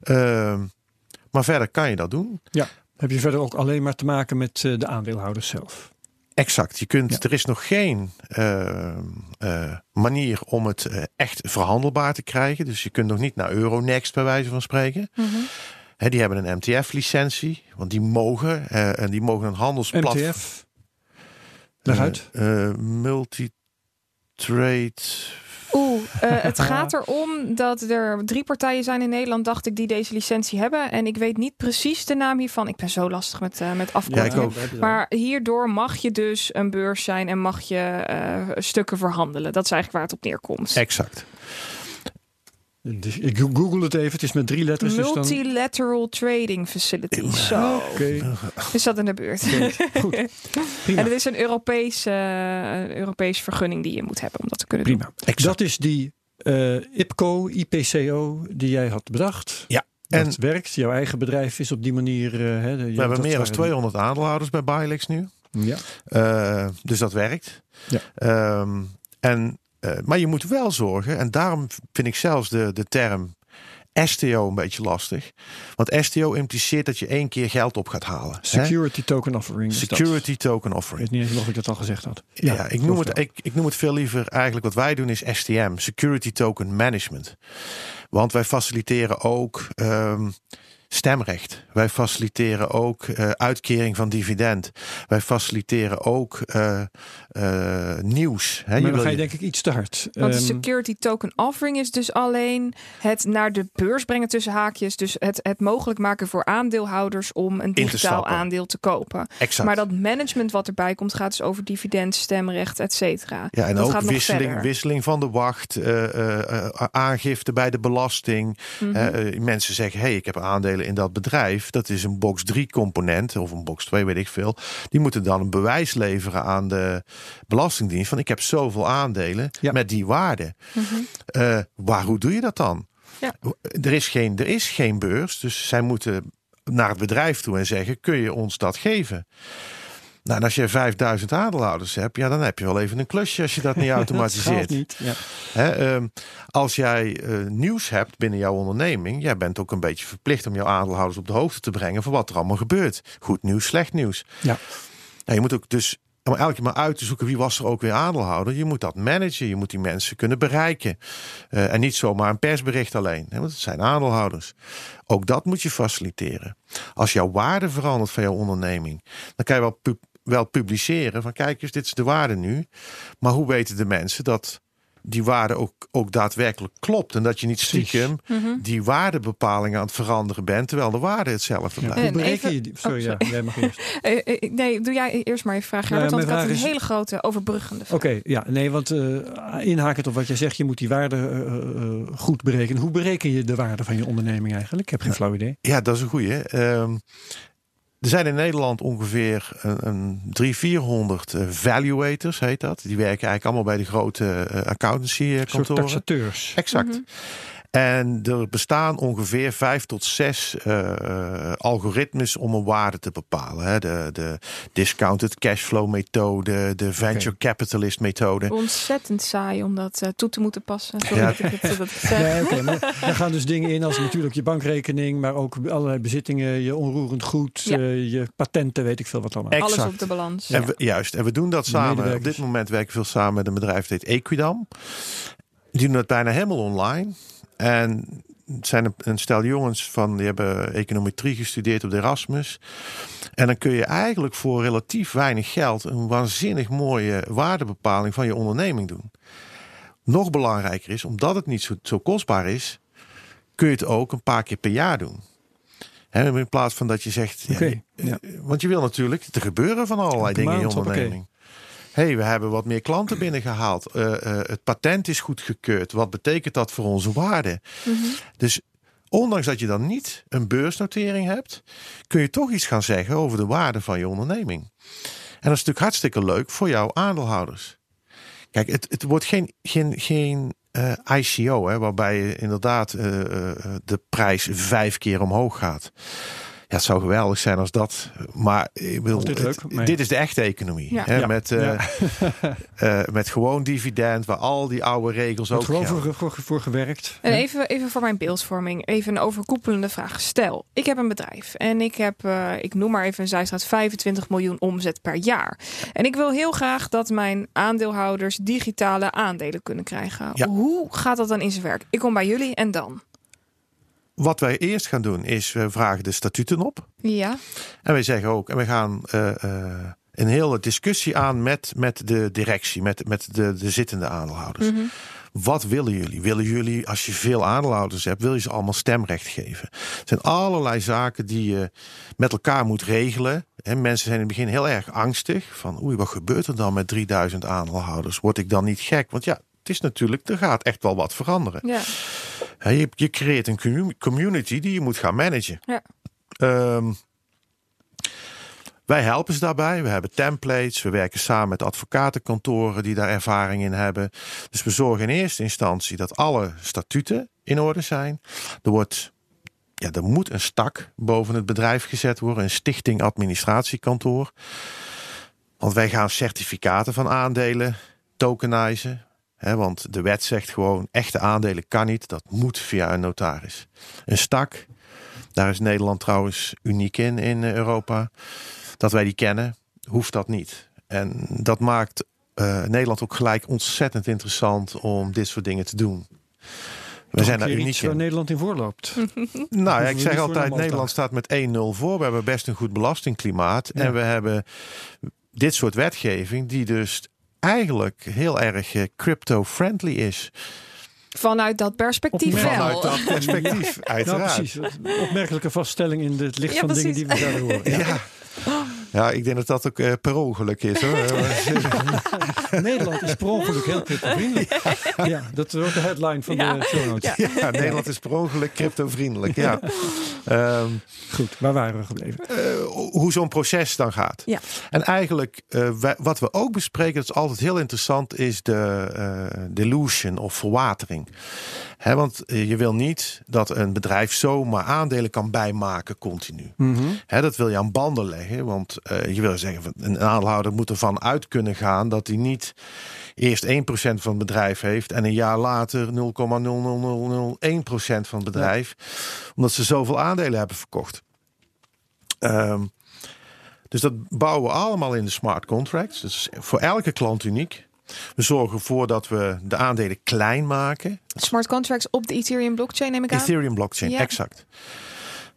Ehm, maar verder kan je dat doen. Heb je verder ook alleen maar te maken met eh, de aandeelhouders zelf? Exact. Je kunt, Ja. Er is nog geen eh, eh, manier om het eh, echt verhandelbaar te krijgen. Dus je kunt nog niet naar Euronext bij wijze van spreken. Hè, die hebben een MTF-licentie, want die mogen en die mogen een handelsplatform. MTF. Leg uit. Multi-trade. Eh, <laughs> het gaat erom dat er drie partijen zijn in Nederland, dacht ik, die deze licentie hebben. En ik weet niet precies de naam hiervan. Ik ben zo lastig met, eh met afkortingen. Maar hierdoor mag je dus een beurs zijn en mag je eh, stukken verhandelen. Dat is eigenlijk waar het op neerkomt. Exact. Dus ik google het even. Het is met drie letters. Dus dan... Multilateral Trading Facility. Zo. Is dat in de buurt? goed. <laughs> En Prima. het is een Europese, uh, Europese vergunning die je moet hebben om dat te kunnen doen. Prima. Exact. Dat is die eh, IPCO, IPCO die jij had bedacht. Ja. Dat En werkt. Jouw eigen bedrijf is op die manier. eh, hè, de- we hebben meer dan waren- 200 aandeelhouders bij Bilex nu. Ja. Eh, dus dat werkt. Ja. Ehm, en, eh, maar je moet wel zorgen, en daarom vind ik zelfs de, de term STO een beetje lastig. Want STO impliceert dat je één keer geld op gaat halen. hè? Security token offering. Security token Ik offering. weet niet eens of ik dat al gezegd had. Ja, ik, noem het, ik, ik noem het veel liever eigenlijk wat wij doen is STM, Security Token Management. Want wij faciliteren ook ehm, stemrecht. Wij faciliteren ook eh, uitkering van dividend. Wij faciliteren ook eh, eh, nieuws. Hè, Maar dan ga je je- denk ik iets te hard. Want de Ehm, security token offering is dus alleen het naar de beurs brengen tussen haakjes. Dus het, het mogelijk maken voor aandeelhouders om een digitaal aandeel te kopen. exact. Maar dat management wat erbij komt gaat dus over dividend, stemrecht, et cetera. Ja, en dat ook gaat nog wisseling, wisseling van de wacht, eh, eh, aangifte bij de belasting. Mhm. Mensen zeggen, hey, ik heb aandelen in dat bedrijf. Dat is een box 3 component of een box 2, weet ik veel. Die moeten dan een bewijs leveren aan de Belastingdienst van ik heb zoveel aandelen Ja. met die waarde. Eh, waar, hoe doe je dat dan? Ja. Er, is geen, er is geen beurs, dus zij moeten naar het bedrijf toe en zeggen: kun je ons dat geven? Nou, en als je 5000 aandeelhouders hebt, ja, dan heb je wel even een klusje als je dat niet <laughs> automatiseert. niet. Ja. Hè, ehm, als jij eh, nieuws hebt binnen jouw onderneming, jij bent ook een beetje verplicht om jouw aandeelhouders op de hoogte te brengen van wat er allemaal gebeurt. Goed nieuws, slecht nieuws. Ja. Nou, je moet ook dus om elke maar uit te zoeken wie was er ook weer aandeelhouder. Je moet dat managen, je moet die mensen kunnen bereiken. Eh, en niet zomaar een persbericht alleen, hè, want het zijn aandeelhouders. Ook dat moet je faciliteren. Als jouw waarde verandert van jouw onderneming, dan kan je wel, wel publiceren van kijk eens, dit is de waarde nu. Maar hoe weten de mensen dat die waarde ook, ook daadwerkelijk klopt. En dat je niet stiekem Mhm. die waardebepalingen aan het veranderen bent, terwijl de waarde hetzelfde Ja. blijft. Hoe En bereken je die? Sorry, Oh, ja, jij mag eerst. <laughs> Eh, eh, nee, doe jij eerst maar je vraag, Nou ja, Herbert, want ik had een hele grote overbruggende vraag. Oké, ja, nee, want eh inhakend op wat jij zegt, je moet die waarde eh, eh, goed berekenen. Hoe bereken je de waarde van je onderneming eigenlijk? Ik heb geen flauw idee. Ja, dat is een goeie. Ehm, er zijn in Nederland ongeveer een, een 300, 400 eh, valuators, heet dat. Die werken eigenlijk allemaal bij de grote eh, accountancy eh, soort taxateurs. Exact. Mhm. En er bestaan ongeveer vijf tot zes eh, algoritmes om een waarde te bepalen. Hè. De, de discounted cashflow methode, de venture capitalist methode. Ontzettend saai om dat eh, toe te moeten passen. Sorry Ja. dat ik het, dat ik zeg. Daar gaan dus dingen in als natuurlijk je bankrekening, maar ook allerlei bezittingen, je onroerend goed, Ja. eh, je patenten, weet ik veel wat allemaal. Exact. Alles op de balans. En we, juist, en we doen dat De samen. Op dit moment werken we veel samen met een bedrijf dat heet Equidam. Die doen dat bijna helemaal online. En het zijn een, stel jongens van die hebben econometrie gestudeerd op de Erasmus. En dan kun je eigenlijk voor relatief weinig geld een waanzinnig mooie waardebepaling van je onderneming doen. Nog belangrijker is, omdat het niet zo, zo kostbaar is, kun je het ook een paar keer per jaar doen. Hè, in plaats van dat je zegt, ja, eh, want je wil natuurlijk, er gebeuren van allerlei dingen in je onderneming. Hey, we hebben wat meer klanten binnengehaald. Eh, eh, het patent is goedgekeurd. Wat betekent dat voor onze waarde? Mhm. Dus ondanks dat je dan niet een beursnotering hebt, kun je toch iets gaan zeggen over de waarde van je onderneming. En dat is natuurlijk hartstikke leuk voor jouw aandeelhouders. Kijk, het, het wordt geen, geen, geen eh, ICO, hè, waarbij je inderdaad de prijs vijf keer omhoog gaat. Ja, het zou geweldig zijn als dat. Maar ik bedoel, dit het- dit is de echte economie. Ja. Hè? Ja. Met, eh, <laughs> eh, met gewoon dividend, waar al die oude regels Wordt ook gewoon voor, voor, voor gewerkt. En even, even voor mijn beeldvorming, even een overkoepelende vraag. Stel, ik heb een bedrijf en ik heb, eh, ik noem maar even een zijstraat, 25 miljoen omzet per jaar. En ik wil heel graag dat mijn aandeelhouders digitale aandelen kunnen krijgen. Ja. Hoe gaat dat dan in zijn werk? Ik kom bij jullie en dan? Wat wij eerst gaan doen, is we vragen de statuten op. Ja, En wij zeggen ook, en we gaan eh, eh, een hele discussie aan met, met de directie, met, met de, de zittende aandeelhouders. Wat willen jullie? Willen jullie, als je veel aandeelhouders hebt, wil je ze allemaal stemrecht geven? Er zijn allerlei zaken die je met elkaar moet regelen. En mensen zijn in het begin heel erg angstig. Van oei, wat gebeurt er dan met 3000 aandeelhouders? Word ik dan niet gek? Want ja, het is natuurlijk, er gaat echt wel wat veranderen. ja, Je, je creëert een commu- community die je moet gaan managen. ja. Ehm, wij helpen ze daarbij. We hebben templates. We werken samen met advocatenkantoren die daar ervaring in hebben. Dus we zorgen in eerste instantie dat alle statuten in orde zijn. Er wordt. Ja, er moet een stak boven het bedrijf gezet worden, een stichting administratiekantoor. Want wij gaan certificaten van aandelen tokenizen. Hè, want de wet zegt gewoon, echte aandelen kan niet. Dat moet via een notaris. Een stak, daar is Nederland trouwens uniek in, in Europa. Dat wij die kennen, hoeft dat niet. En dat maakt eh, Nederland ook gelijk ontzettend interessant om dit soort dingen te doen. We zijn daar uniek iets waar in. Nederland in voorloopt. <laughs> Nou, ja, ik zeg altijd, Nederland staat met 1-0 voor. We hebben best een goed belastingklimaat. Ja. En we hebben dit soort wetgeving die dus eigenlijk heel erg eh, crypto-friendly is. Vanuit dat perspectief wel. Vanuit dat <laughs> perspectief, Nou, uiteraard. precies. Een Opmerkelijke vaststelling in het licht Ja, van dingen die we zouden horen. Ja. Ja. Ja, ik denk dat dat ook eh, per ongeluk is hoor. <laughs> <laughs> Nederland is per ongeluk heel cryptovriendelijk. Ja, dat wordt de headline van Ja. de show notes. Ja. ja, Nederland is per ongeluk crypto-vriendelijk. Ja. Ehm, Goed, waar waren we gebleven? eh, hoe zo'n proces dan gaat. Ja. En eigenlijk, eh, wij- wat we ook bespreken, dat is altijd heel interessant, is de eh, dilution of verwatering. Want eh, je wil niet dat een bedrijf zomaar aandelen kan bijmaken continu. Hè, dat wil je aan banden leggen, want eh, je wil zeggen, een aandeelhouder moet ervan uit kunnen gaan dat hij niet eerst 1% van het bedrijf heeft en een jaar later 0,00001% van het bedrijf, omdat ze zoveel aandelen hebben verkocht. Ehm, dus dat bouwen we allemaal in de smart contracts. Dus voor elke klant uniek. We zorgen ervoor dat we de aandelen klein maken. Smart contracts op de Ethereum blockchain neem ik aan. Ethereum blockchain, Ja. exact.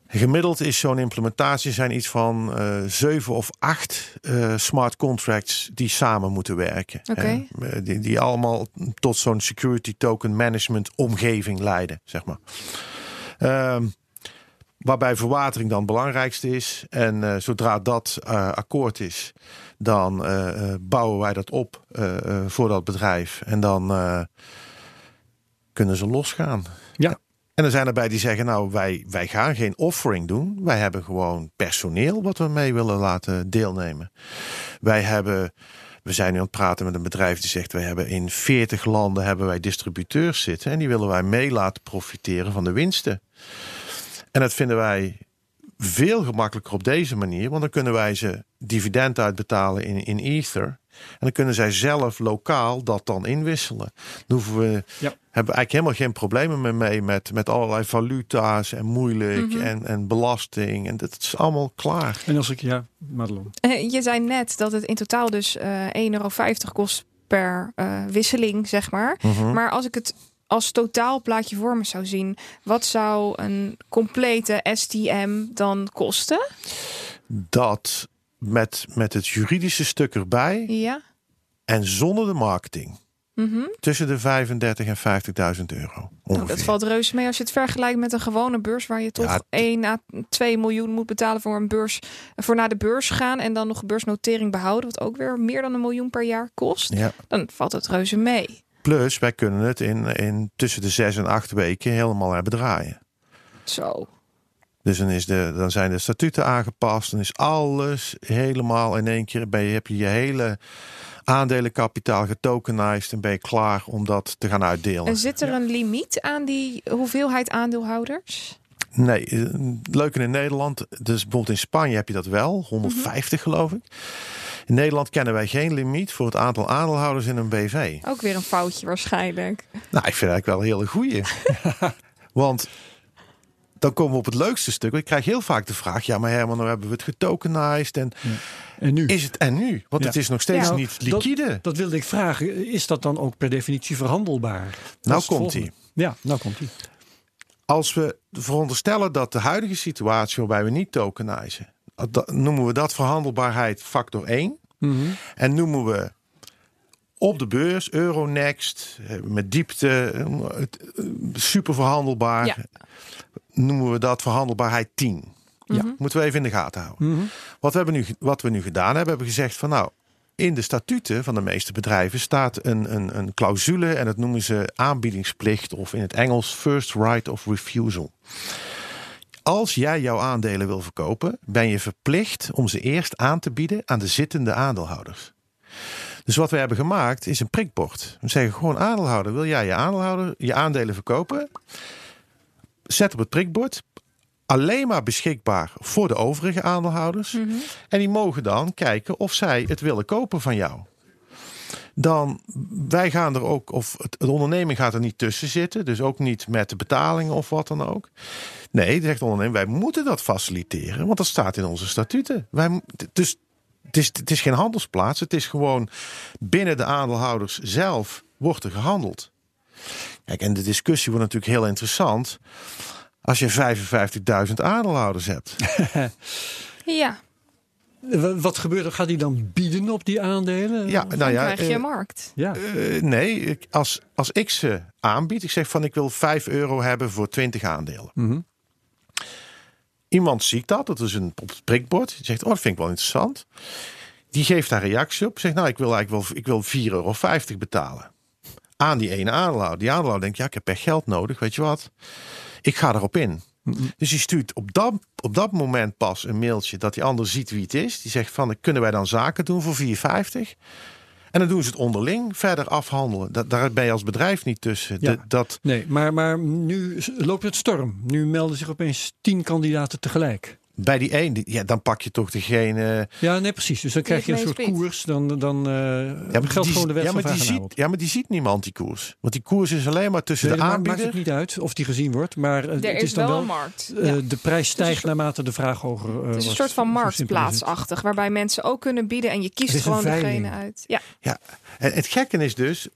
Gemiddeld is zo'n implementatie zijn iets van eh, zeven of acht eh, smart contracts die samen moeten werken. Oké. Hè. Eh, die, die allemaal tot zo'n security token management omgeving leiden, zeg maar. Ehm, waarbij verwatering dan het belangrijkste is. En eh, zodra dat eh, akkoord is, dan eh, bouwen wij dat op voor dat bedrijf. En dan kunnen ze losgaan. Ja. En er zijn erbij die zeggen, nou, wij, wij gaan geen offering doen. Wij hebben gewoon personeel wat we mee willen laten deelnemen. Wij hebben, we zijn nu aan het praten met een bedrijf die zegt, wij hebben in 40 landen hebben wij distributeurs zitten. En die willen wij mee laten profiteren van de winsten. En dat vinden wij veel gemakkelijker op deze manier. Want dan kunnen wij ze dividend uitbetalen in, in Ether. En dan kunnen zij zelf lokaal dat dan inwisselen. Dan hoeven we, Ja. hebben we eigenlijk helemaal geen problemen meer mee met, met allerlei valuta's en moeilijk en, en belasting. En dat is allemaal klaar. En als ik, ja, Madelon. Eh, Je zei net dat het in totaal dus eh 1,50 euro kost per eh, wisseling, zeg maar. Mhm. Maar als ik het als totaalplaatje voor me zou zien, wat zou een complete STM dan kosten? Dat met, met het juridische stuk erbij Ja. en zonder de marketing. Mhm. Tussen de 35 en 50.000 euro. Nou, dat valt reuze mee als je het vergelijkt met een gewone beurs waar je toch Ja, 1 à 2 miljoen moet betalen voor een beurs voor naar de beurs gaan en dan nog beursnotering behouden, wat ook weer meer dan een miljoen per jaar kost. Ja. Dan valt het reuze mee. Plus, wij kunnen het in, in tussen de zes en acht weken helemaal hebben draaien. Zo. Dus dan, is de, dan zijn de statuten aangepast. Dan is alles helemaal in één keer. Ben je, heb je je hele aandelenkapitaal getokenized. En ben je klaar om dat te gaan uitdelen. En zit er een limiet aan die hoeveelheid aandeelhouders? Nee, eh, leuk in Nederland. Dus bijvoorbeeld in Spanje heb je dat wel, 150 geloof ik. In Nederland kennen wij geen limiet voor het aantal aandeelhouders in een BV. Ook weer een foutje waarschijnlijk. Nou, ik vind het eigenlijk wel een hele goeie. <laughs> Want dan komen we op het leukste stuk. Ik krijg heel vaak de vraag: ja, maar Herman, nou hebben we het getokenized. En En nu? is het en nu? Want Ja. het is nog steeds Ja. niet liquide. Dat, dat wilde ik vragen. Is dat dan ook per definitie verhandelbaar? Nou komt ie. Ja, nou komt ie. Als we veronderstellen dat de huidige situatie waarbij we niet tokenizen, noemen we dat verhandelbaarheid factor 1. Mhm. En noemen we op de beurs Euronext eh, met diepte eh, het, eh, super verhandelbaar. Ja. Noemen we dat verhandelbaarheid 10. Ja. Mhm. Moeten we even in de gaten houden. Mhm. Wat, we hebben nu, wat we nu gedaan hebben, hebben we gezegd van nou, in de statuten van de meeste bedrijven staat een, een, een clausule en dat noemen ze aanbiedingsplicht of in het Engels first right of refusal. Als jij jouw aandelen wil verkopen, ben je verplicht om ze eerst aan te bieden aan de zittende aandeelhouders. Dus wat we hebben gemaakt is een prikbord. We zeggen gewoon aandeelhouder, wil jij je, aandeelhouder, je aandelen verkopen? Zet op het prikbord. Alleen maar beschikbaar voor de overige aandeelhouders. Mhm. En die mogen dan kijken of zij het willen kopen van jou. Dan, wij gaan er ook, of het, de onderneming gaat er niet tussen zitten. Dus ook niet met de betalingen of wat dan ook. Nee, zegt de onderneming, wij moeten dat faciliteren. Want dat staat in onze statuten. Wij, dus het is, het is geen handelsplaats. Het is gewoon binnen de aandeelhouders zelf wordt er gehandeld. Kijk, en de discussie wordt natuurlijk heel interessant. Als je 55.000 aandeelhouders hebt. <laughs> Ja, Wat gebeurt er? Gaat hij dan bieden op die aandelen? Ja, dan nou ja, krijg je eh, een markt. Ja. Eh, nee, als, als ik ze aanbied, ik zeg van ik wil 5 euro hebben voor 20 aandelen. Mhm. Iemand ziet dat, dat is een op het prikbord. Die zegt, oh, dat vind ik wel interessant. Die geeft daar reactie op. Zegt, nou, ik wil eigenlijk wel, ik wil 4,50 euro betalen. Aan die ene aandeelhouder. Die aandeelhouder denkt, ja, ik heb echt geld nodig, weet je wat. Ik ga erop in. Dus die stuurt op dat, op dat moment pas een mailtje dat die ander ziet wie het is. Die zegt van, kunnen wij dan zaken doen voor 4,50? En dan doen ze het onderling verder afhandelen. Dat, daar ben je als bedrijf niet tussen. Ja. De- dat, Nee, maar, maar nu loopt het storm. Nu melden zich opeens tien kandidaten tegelijk. Bij die één, ja, dan pak je toch degene... Ja, nee, precies. Dus dan krijg je een soort koers. Dan, dan eh Ja, maar geldt die, gewoon de wet ja, van maar die ziet, ja, maar die ziet niemand die koers. Want die koers is alleen maar tussen Nee, de dat maakt- maakt aanbieder. het niet uit of die gezien wordt. Maar Er het is is dan wel een markt. eh, Ja. De prijs stijgt naarmate de vraag hoger eh, Het is een soort van marktplaatsachtig, waarbij mensen ook kunnen bieden en je kiest gewoon degene uit. Ja, Ja, en het gekke is dus,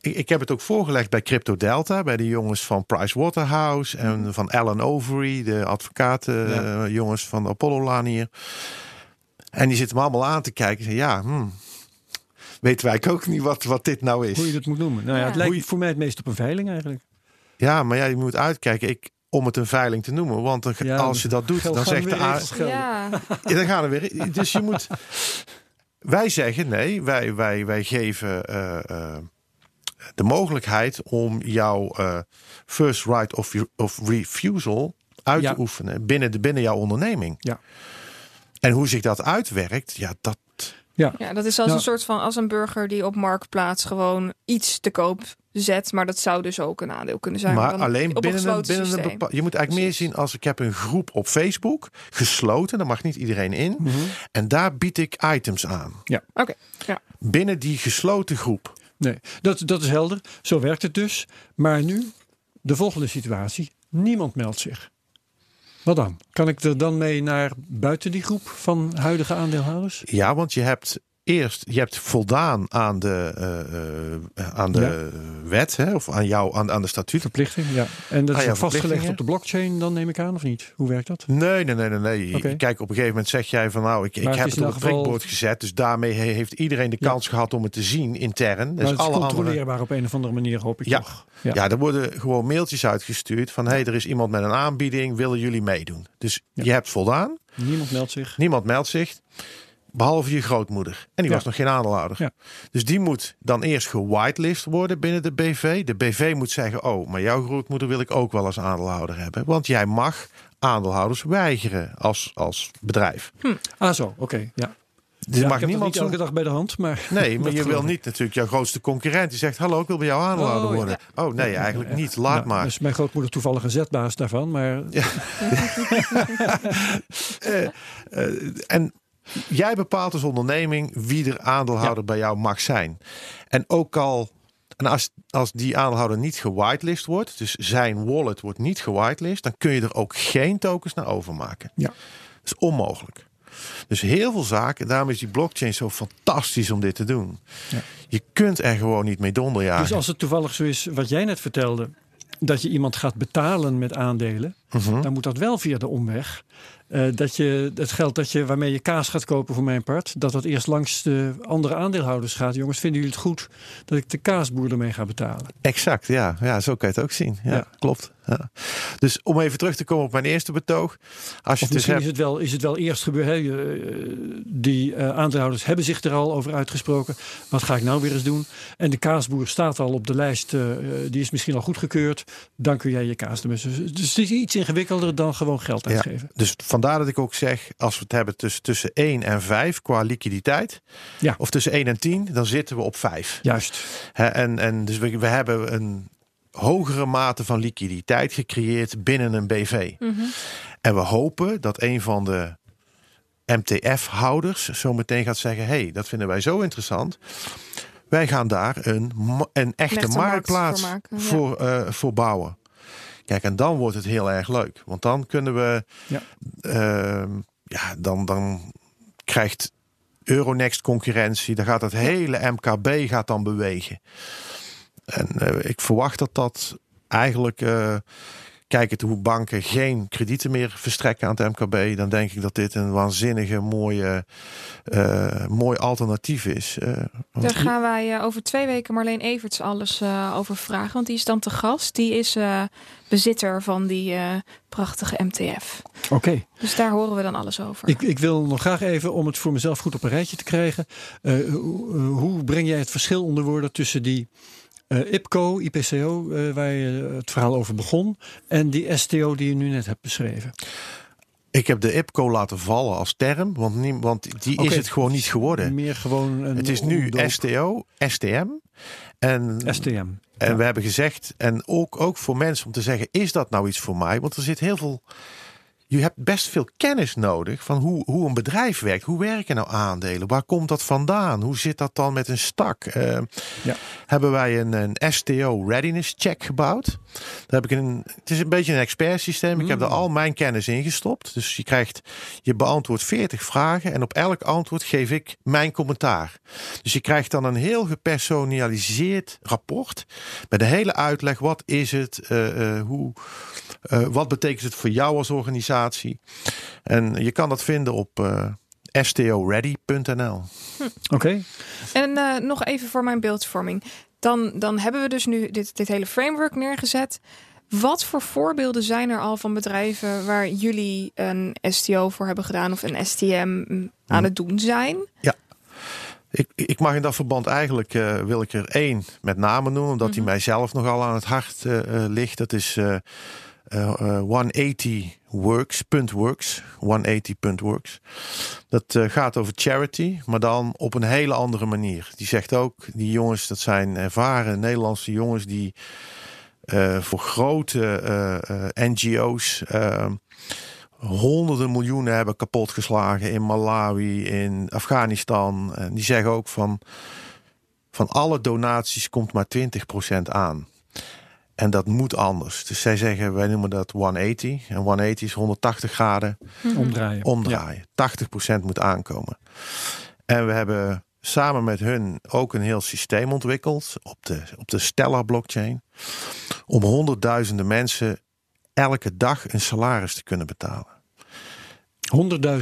ik, ik heb het ook voorgelegd bij Crypto Delta, bij de jongens van Pricewaterhouse en van Alan Overy, de advocaten, Ja. eh, jongens van de Apollo-laan hier. En die zitten me allemaal aan te kijken. en zeggen, Ja, hmm, weten wij ook niet wat, wat dit nou is. Hoe je dat moet noemen. Nou ja, Ja. het lijkt je- voor mij het meest op een veiling eigenlijk. Ja, maar ja, je moet uitkijken ik, om het een veiling te noemen. Want Ja, als je dat doet, dan zegt de A, ja. Ja, dan gaan we weer. Dus je moet. <laughs> Wij zeggen nee, wij, wij, wij geven eh, eh, de mogelijkheid om jouw eh, first right of, of refusal uit Ja. te oefenen binnen, de, binnen jouw onderneming. Ja. En hoe zich dat uitwerkt, ja, dat. Ja. ja, dat is als Nou. een soort van als een burger die op marktplaats gewoon iets te koop zet, maar dat zou dus ook een aandeel kunnen zijn. maar alleen op binnen een, gesloten binnen een systeem. bepaald. Je moet eigenlijk meer zien als ik heb een groep op Facebook gesloten, daar mag niet iedereen in. Mhm. En daar bied ik items aan. Oké, ja. Binnen die gesloten groep. Nee, dat, dat is helder. Zo werkt het dus. Maar nu, de volgende situatie. Niemand meldt zich. Wat dan? Kan ik er dan mee naar buiten die groep van huidige aandeelhouders? Ja, want je hebt eerst je hebt voldaan aan de, eh, eh, aan de wet, hè, of aan jou, aan, aan de statuut. Verplichting, ja. En dat Ah is ja, vastgelegd op de blockchain, dan neem ik aan, of niet? Hoe werkt dat? Nee, nee, nee, nee. Kijk, op een gegeven moment zeg jij van nou, ik, ik heb is het op het gezet. Dus daarmee he- heeft iedereen de Ja. kans gehad om het te zien intern. maar Dus het is alle andere. controleerbaar op een of andere manier, hoop ik Ja. toch? Ja. er worden gewoon mailtjes uitgestuurd van hé, hey, er is iemand met een aanbieding, willen jullie meedoen? Dus Ja. je hebt voldaan, Niemand meldt zich. niemand meldt zich. Behalve je grootmoeder. En die Ja. was nog geen aandeelhouder. Ja. Dus die moet dan eerst gewitelist worden binnen de BV. De BV moet zeggen: Oh, maar jouw grootmoeder wil ik ook wel als aandeelhouder hebben. Want jij mag aandeelhouders weigeren als, als bedrijf. Ah zo, oké. ja. Er Ja, mag ik heb niemand niet elke dag bij de hand, maar... Nee, <laughs> maar je wil niet natuurlijk jouw grootste concurrent die zegt: Hallo, ik wil bij jou aanhouden Oh, worden. Oh nee, eigenlijk niet. Laat maar. Dus mijn grootmoeder toevallig een zetbaas daarvan, maar <laughs> Eh, eh, en jij bepaalt als onderneming wie er aandeelhouder bij jou mag zijn. En ook al, en als, als die aandeelhouder niet gewitelist wordt, dus zijn wallet wordt niet gewitelist, dan kun je er ook geen tokens naar overmaken. Ja. Dat is onmogelijk. Dus heel veel zaken, daarom is die blockchain zo fantastisch om dit te doen. Ja. Je kunt er gewoon niet mee donderjagen. Dus als het toevallig zo is, wat jij net vertelde, dat je iemand gaat betalen met aandelen, Mhm. dan moet dat wel via de omweg. Eh, dat je het geld dat je, waarmee je kaas gaat kopen voor mijn part, dat dat eerst langs de andere aandeelhouders gaat. Jongens, vinden jullie het goed dat ik de kaasboer ermee ga betalen? Exact, ja. ja. Zo kan je het ook zien. Ja, Ja. klopt. Ja. Dus om even terug te komen op mijn eerste betoog. Als je dus misschien hebt... is het wel, is het wel eerst gebeurd. Hè? Eh, Die eh, aandeelhouders hebben zich er al over uitgesproken. Wat ga ik nou weer eens doen? En de kaasboer staat al op de lijst. eh, die is misschien al goedgekeurd. Dan kun jij je kaas ermee. Dus dus het is iets ingewikkelder dan gewoon geld Ja, uitgeven. dus vandaar dat ik ook zeg, als we het hebben tussen, tussen 1 en 5 qua liquiditeit, Ja. of tussen 1 en 10, dan zitten we op 5. Juist. Hè, en, en dus we, we hebben een hogere mate van liquiditeit gecreëerd binnen een BV. En we hopen dat een van de MTF-houders zo meteen gaat zeggen: hey, dat vinden wij zo interessant. Wij gaan daar een, een echte echte markt marktplaats voor maken, ja. voor, eh, voor bouwen. Kijk, en dan wordt het heel erg leuk. Want dan kunnen we. Ja. ehm, ja, dan, dan krijgt Euronext concurrentie. Dan gaat het hele MKB gaat dan bewegen. En eh, ik verwacht dat dat eigenlijk. eh kijkend hoe banken geen kredieten meer verstrekken aan het MKB, dan denk ik dat dit een waanzinnige mooie, eh, mooi alternatief is. Eh, Daar gaan wij over twee weken Marleen Everts alles eh, over vragen. Want die is dan te gast. Die is eh, bezitter van die eh, prachtige MTF. Oké. Dus daar horen we dan alles over. Ik, ik wil nog graag even, om het voor mezelf goed op een rijtje te krijgen. hoe, hoe breng jij het verschil onder woorden tussen die eh, IPCO, IPCO, eh, waar je het verhaal over begon, en die STO die je nu net hebt beschreven? ik heb de IPCO laten vallen als term, want, nie, want die is het gewoon niet geworden. Meer gewoon een Het is nu omdoop. STO, STM. En, STM. en we hebben gezegd, en ook, ook voor mensen om te zeggen, is dat nou iets voor mij? Want er zit heel veel, je hebt best veel kennis nodig van hoe, hoe een bedrijf werkt. Hoe werken nou aandelen? Waar komt dat vandaan? Hoe zit dat dan met een stak? Eh, Ja. Hebben wij een, een STO readiness check gebouwd. Daar heb ik een, het is een beetje een expert systeem. Ik heb er al mijn kennis in gestopt. Dus je krijgt, je beantwoordt 40 vragen en op elk antwoord geef ik mijn commentaar. Dus je krijgt dan een heel gepersonaliseerd rapport met een hele uitleg. Wat is het? eh, eh, hoe, eh, wat betekent het voor jou als organisatie? En je kan dat vinden op eh stoready.nl. Oké. En eh, nog even voor mijn beeldvorming. Dan, dan hebben we dus nu dit, dit hele framework neergezet. Wat voor voorbeelden zijn er al van bedrijven waar jullie een STO voor hebben gedaan of een STM aan het doen zijn? Ik, ik mag in dat verband eigenlijk, eh, wil ik er één met name noemen, omdat hij mij zelf nogal aan het hart ligt. Dat is 180works.works. 180.works. Dat eh, gaat over charity, maar dan op een hele andere manier. Die zegt ook, die jongens, dat zijn ervaren Nederlandse jongens die eh, voor grote eh, eh, NGO's eh, honderden miljoenen hebben kapotgeslagen in Malawi, in Afghanistan. Die zeggen ook van, van alle donaties komt maar 20% aan. En dat moet anders. Dus zij zeggen, wij noemen dat 180. En 180 is 180 graden Omdraaien. omdraaien. 80% moet aankomen. En we hebben samen met hun ook een heel systeem ontwikkeld op de, op de Stellar blockchain. Om honderdduizenden mensen elke dag een salaris te kunnen betalen.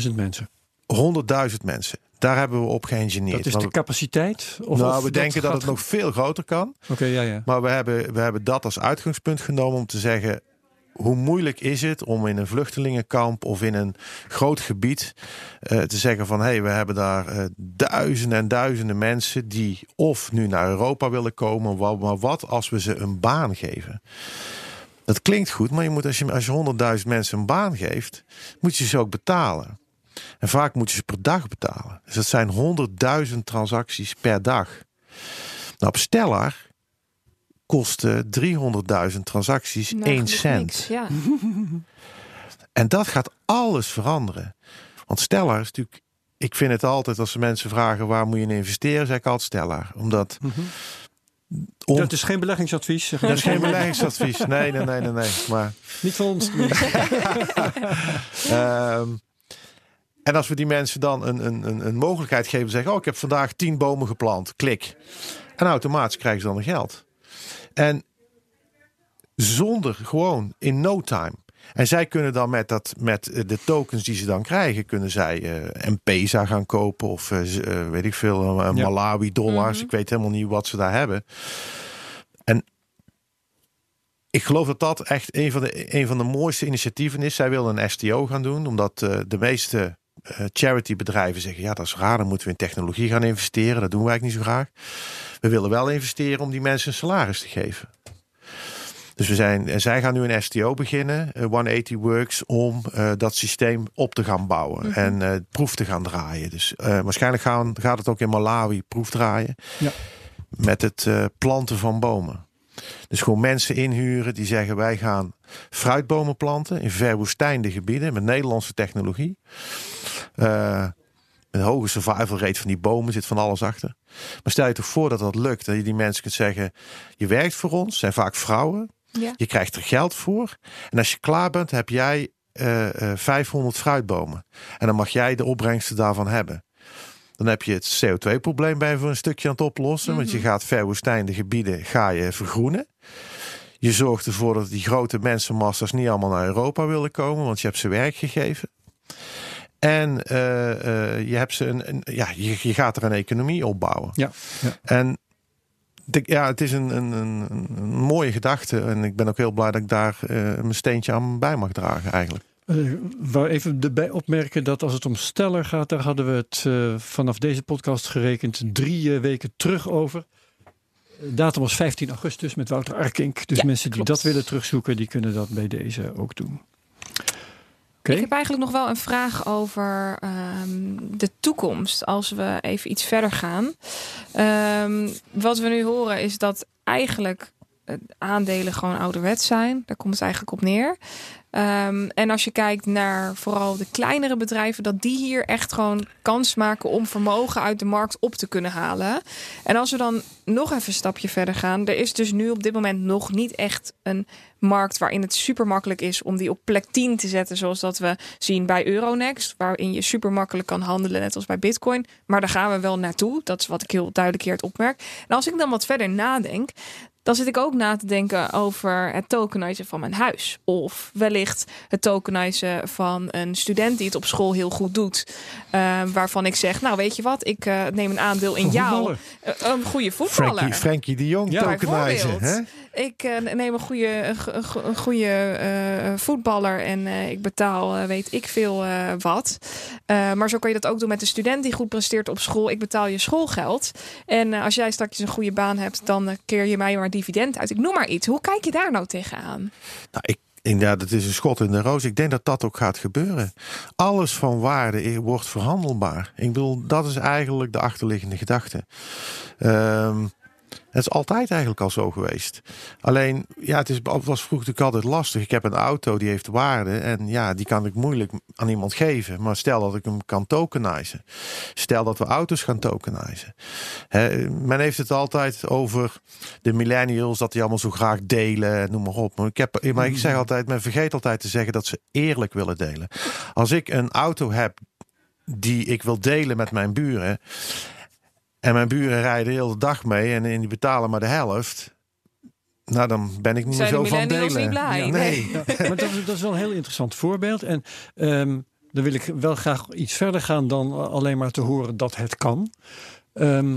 100.000 mensen. 100.000 mensen. Daar hebben we op geïngineerd. Dat is de capaciteit? Of, nou, of we denken dat het nog veel groter kan. Oké, ja, ja. Maar we hebben, we hebben dat als uitgangspunt genomen om te zeggen. Hoe moeilijk is het om in een vluchtelingenkamp of in een groot gebied eh, te zeggen van hé, hey, we hebben daar eh, duizenden en duizenden mensen die of nu naar Europa willen komen, maar wat als we ze een baan geven? Dat klinkt goed, maar je moet als je, als je 100.000 mensen een baan geeft, moet je ze ook betalen. En vaak moeten ze per dag betalen. Dus dat zijn 100.000 transacties per dag. Nou, op Stellar kosten 300.000 transacties Nou, 1 genoeg cent. niks, Ja. <laughs> En dat gaat alles veranderen. Want Stellar is natuurlijk. Ik vind het altijd als mensen vragen waar moet je in investeren, zeg ik altijd Stellar. Omdat. om- Dat is geen beleggingsadvies. zeg dat is geen beleggingsadvies. Nee, nee, nee, nee, nee. Maar. Niet van ons. <laughs> <laughs> Ehm, en als we die mensen dan een, een, een, een mogelijkheid geven, zeggen: Oh, ik heb vandaag tien bomen geplant, klik. En automatisch krijgen ze dan geld. En zonder gewoon in no time. En zij kunnen dan met, dat, met eh, de tokens die ze dan krijgen, kunnen zij eh M-Pesa gaan kopen of eh, weet ik veel, Ja. Malawi dollars. Ik weet helemaal niet wat ze daar hebben. En ik geloof dat dat echt een van de, een van de mooiste initiatieven is. Zij willen een STO gaan doen, omdat de meeste charity-bedrijven zeggen: ja, dat is raar, dan moeten we in technologie gaan investeren. Dat doen wij eigenlijk niet zo graag. We willen wel investeren om die mensen een salaris te geven. Dus we zijn, en zij gaan nu een STO beginnen, eh, 180 Works, om eh, dat systeem op te gaan bouwen en eh, proef te gaan draaien. Dus eh, waarschijnlijk gaan, gaat het ook in Malawi proef draaien Ja. met het eh, planten van bomen. Dus gewoon mensen inhuren die zeggen wij gaan fruitbomen planten in verwoestijnde gebieden met Nederlandse technologie. Eh, met een hoge survival rate van die bomen zit van alles achter. Maar stel je toch voor dat dat lukt. Dat je die mensen kunt zeggen, je werkt voor ons, zijn vaak vrouwen. Ja. Je krijgt er geld voor. En als je klaar bent, heb jij eh, eh, 500 fruitbomen. En dan mag jij de opbrengsten daarvan hebben. Dan heb je het CO2-probleem bij voor een stukje aan het oplossen. Want je gaat verwoestijnde gebieden ga je vergroenen. Je zorgt ervoor dat die grote mensenmassa's niet allemaal naar Europa willen komen. Want je hebt ze werk gegeven. En eh, eh, je, hebt ze een, een- ja, je, je gaat er een economie opbouwen. Ja, ja. En de- ja, het is een, een, een, een mooie gedachte. En ik ben ook heel blij dat ik daar eh, mijn steentje aan bij mag dragen eigenlijk. Eh, wou even erbij opmerken dat als het om Stellar gaat, daar hadden we het eh, vanaf deze podcast gerekend drie weken terug over. De datum was 15 augustus met Wouter Arkink. Dus Ja, mensen die klopt. dat willen terugzoeken, die kunnen dat bij deze ook doen. Ik heb eigenlijk nog wel een vraag over ehm, de toekomst. Als we even iets verder gaan. Ehm, wat we nu horen is dat eigenlijk eh, aandelen gewoon ouderwets zijn. Daar komt het eigenlijk op neer. Ehm, en als je kijkt naar vooral de kleinere bedrijven, dat die hier echt gewoon kans maken om vermogen uit de markt op te kunnen halen. En als we dan nog even een stapje verder gaan, er is dus nu op dit moment nog niet echt een markt waarin het super makkelijk is om die op plek 10 te zetten, zoals dat we zien bij Euronext, waarin je super makkelijk kan handelen, net als bij Bitcoin. Maar daar gaan we wel naartoe. Dat is wat ik heel duidelijk hier opmerk. En als ik dan wat verder nadenk, dan zit ik ook na te denken over het tokenizen van mijn huis. Of wellicht het tokenizen van een student die het op school heel goed doet. Eh, waarvan ik zeg, nou weet je wat, ik eh, neem een aandeel in jou. Eh, een goede voetballer. Frankie, Frankie de Jong Ja, tokenizen. Hè? Ik eh, neem een goede, een go- een go- een goede voetballer en ik betaal weet ik veel wat. Maar zo kan je dat ook doen met een student die goed presteert op school. Ik betaal je schoolgeld. En als jij straks een goede baan hebt, dan keer je mij maar dividend uit. Ik noem maar iets. Hoe kijk je daar nou tegenaan? Nou, ik, inderdaad, het is een schot in de roos. Ik denk dat dat ook gaat gebeuren. Alles van waarde wordt verhandelbaar. Ik bedoel, dat is eigenlijk de achterliggende gedachte. Ehm, het is altijd eigenlijk al zo geweest. Alleen, ja, het, is, het was vroeger natuurlijk altijd lastig. Ik heb een auto die heeft waarde. En ja, die kan ik moeilijk aan iemand geven. Maar stel dat ik hem kan tokenizen. Stel dat we auto's gaan tokenizen. Hè, men heeft het altijd over de millennials, dat die allemaal zo graag delen, noem maar op. Maar ik, heb, maar ik zeg altijd, men vergeet altijd te zeggen dat ze eerlijk willen delen. Als ik een auto heb die ik wil delen met mijn buren. En mijn buren rijden de hele dag mee en die betalen maar de helft. Nou, dan ben ik niet Zijn meer de zo van delen. niet blij? Ja, Nee. Ja, maar dat, is- dat is wel een heel interessant voorbeeld. En ehm, dan wil ik wel graag iets verder gaan dan alleen maar te horen dat het kan. Ehm,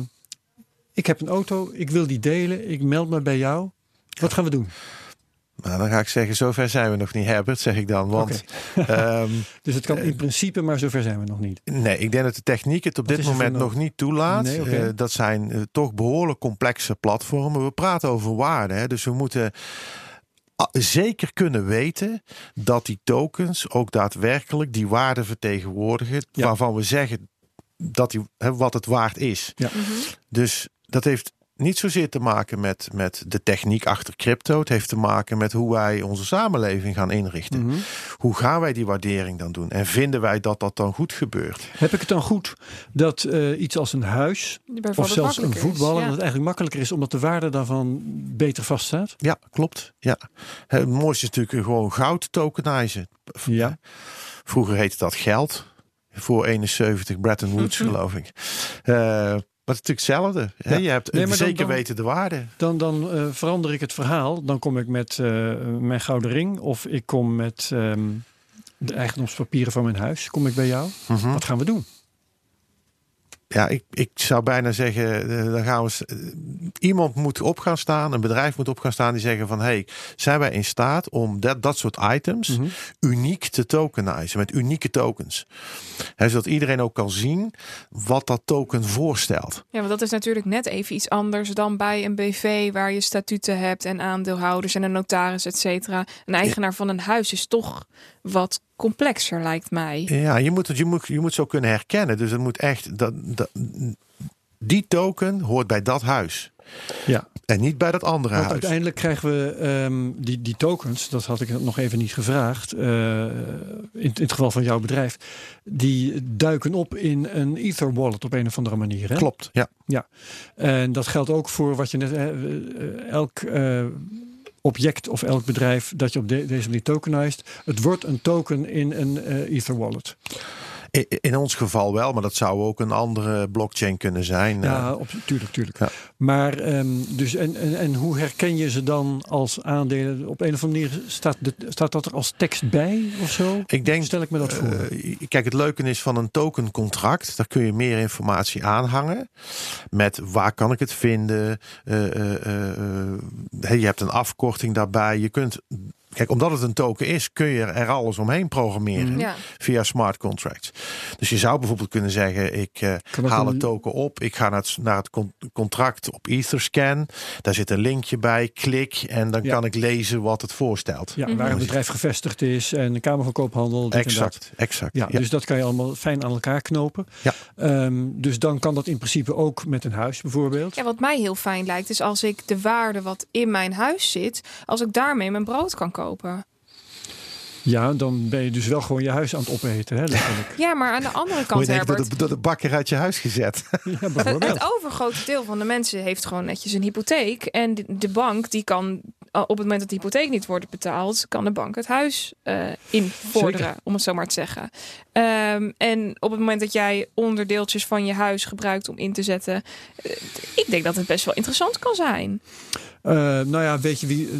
ik heb een auto, ik wil die delen, ik meld me bij jou. Wat gaan we doen? Nou, dan ga ik zeggen, zover zijn we nog niet, Herbert, zeg ik dan. Want <laughs> ehm, <laughs> Dus het kan in principe, maar zover zijn we nog niet. Nee, ik denk dat de techniek het op Wat dit moment nog niet toelaat. Nee. Eh, dat zijn eh, toch behoorlijk complexe platformen. We praten over waarde, hè, dus we moeten zeker kunnen weten dat die tokens ook daadwerkelijk die waarde vertegenwoordigen. Ja. Waarvan we zeggen dat die, hè, wat het waard is. Ja. Dus dat heeft niet zozeer te maken met, met de techniek achter crypto. Het heeft te maken met hoe wij onze samenleving gaan inrichten. Mhm. Hoe gaan wij die waardering dan doen? En vinden wij dat dat dan goed gebeurt? Heb ik het dan goed dat eh, iets als een huis of bijvoorbeeld zelfs een voetballer, ja. dat het eigenlijk makkelijker is omdat de waarde daarvan beter vaststaat? Ja, klopt. Ja. Het mooiste is natuurlijk gewoon goud tokenizen. Ja. Vroeger heette dat geld. Voor 71 Bretton Woods, <laughs> geloof ik. Eh, maar het is natuurlijk hetzelfde. Hè? Ja. Je hebt Nee, zeker dan- weten de waarde. Dan, dan eh, verander ik het verhaal. Dan kom ik met eh, mijn gouden ring of ik kom met ehm, de eigendomspapieren van mijn huis. Kom ik bij jou. Mhm. Wat gaan we doen? Ja, ik, ik zou bijna zeggen, eh, dan gaan we. eh, iemand moet op gaan staan, een bedrijf moet op gaan staan die zeggen van hey, zijn wij in staat om dat, dat soort items Mhm. uniek te tokenizen met unieke tokens. Zodat iedereen ook kan zien wat dat token voorstelt. Ja, want dat is natuurlijk net even iets anders dan bij een BV waar je statuten hebt en aandeelhouders en een notaris, et cetera. Een eigenaar van een huis is toch wat complexer, lijkt mij. Ja, je moet het, je moet, je moet zo kunnen herkennen. Dus het moet echt dat, dat die token hoort bij dat huis Ja, en niet bij dat andere want huis. uiteindelijk krijgen we ehm, die, die tokens, dat had ik nog even niet gevraagd, eh, in, in het geval van jouw bedrijf, die duiken op in een Ether wallet op een of andere manier. Hè? Klopt, ja. En dat geldt ook voor wat je net. eh, elk eh, object of elk bedrijf dat je op de- deze manier tokenized. Het wordt een token in een eh, Ether wallet. In ons geval wel, maar dat zou ook een andere blockchain kunnen zijn. Ja, Eh, op, tuurlijk, tuurlijk. Ja. Maar ehm, dus en, en, en hoe herken je ze dan als aandelen? Op een of andere manier staat, de, staat dat er als tekst bij of zo? Ik denk, Stel ik me dat voor. eh, kijk, het leuke is van een tokencontract, daar kun je meer informatie aanhangen. Met waar kan ik het vinden? Eh, eh, eh, eh, je hebt een afkorting daarbij. Je kunt, kijk, omdat het een token is, kun je er alles omheen programmeren. Ja. via smart contracts. Dus je zou bijvoorbeeld kunnen zeggen: ik eh, haal een- token op, ik ga naar het, naar het con- op Etherscan. Daar zit een linkje bij, klik en dan Ja. kan ik lezen wat het voorstelt. ja, waar het bedrijf gevestigd is en de Kamer van Koophandel. dit en dat. Exact, exact. Ja, dus dat kan je allemaal fijn aan elkaar knopen. Ja. Ehm, dus dan kan dat in principe ook met een huis bijvoorbeeld. ja, wat mij heel fijn lijkt, is als ik de waarde wat in mijn huis zit, als ik daarmee mijn brood kan kopen. Ja, dan ben je dus wel gewoon je huis aan het opeten, hè, letterlijk. Ja, maar aan de andere Moet kant, je Herbert, door de, door de bakker uit je huis gezet. <laughs> ja, Het, overgrote deel van de mensen heeft gewoon netjes een hypotheek. En de, de bank die kan uh, op het moment dat de hypotheek niet wordt betaald, kan de bank het huis eh, invorderen, Zeker. om het zo maar te zeggen. Ehm, en op het moment dat jij onderdeeltjes van je huis gebruikt om in te zetten, eh, ik denk dat het best wel interessant kan zijn. Eh, nou ja, weet je wie eh,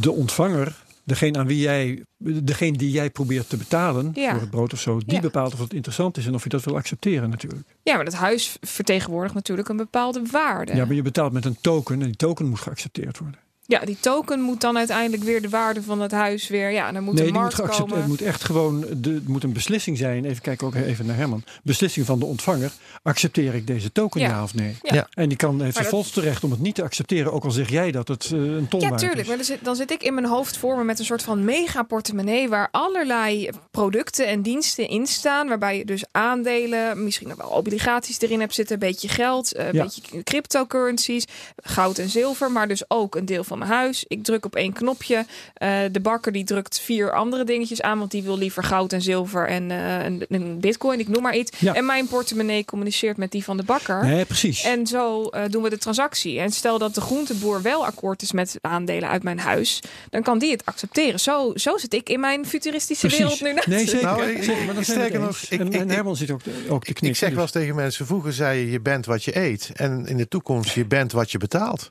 de ontvanger, degene aan wie jij, degene die jij probeert te betalen Ja. voor het brood of zo, die Ja. bepaalt of het interessant is en of je dat wil accepteren natuurlijk. Ja, maar dat huis vertegenwoordigt natuurlijk een bepaalde waarde. Ja, maar je betaalt met een token en die token moet geaccepteerd worden. Ja, die token moet dan uiteindelijk weer de waarde van het huis weer. Ja, dan moet nee, een moet markt geaccepteerd. komen. Het moet echt gewoon, de, het moet een beslissing zijn. Even kijken ook even naar Herman. Beslissing van de ontvanger. Accepteer ik deze token ja, Ja. of nee? Ja. Ja. En die kan, heeft er dat- volste recht om het niet te accepteren. Ook al zeg jij dat het eh, een ton Ja, waard tuurlijk. is. Maar dan zit, dan zit ik in mijn hoofd voor me met een soort van mega portemonnee waar allerlei producten en diensten in staan. Waarbij je dus aandelen, misschien nog wel obligaties erin hebt zitten, een beetje geld, eh, een Ja. beetje cryptocurrencies, goud en zilver, maar dus ook een deel van mijn huis. Ik druk op één knopje. Eh, de bakker die drukt vier andere dingetjes aan, want die wil liever goud en zilver en eh, een, een bitcoin, ik noem maar iets. Ja. En mijn portemonnee communiceert met die van de bakker. Nee, precies. En zo eh, doen we de transactie. En stel dat de groenteboer wel akkoord is met aandelen uit mijn huis, dan kan die het accepteren. Zo, zo zit ik in mijn futuristische wereld nu. Nee, zeker. Nou, ik- zeker maar sterker nog, ik- en, ik- en ik- Herman zit ook, ook te knikken. Ik zeg wel dus- eens tegen mensen, vroeger zei je, je bent wat je eet. En in de toekomst, je bent wat je betaalt.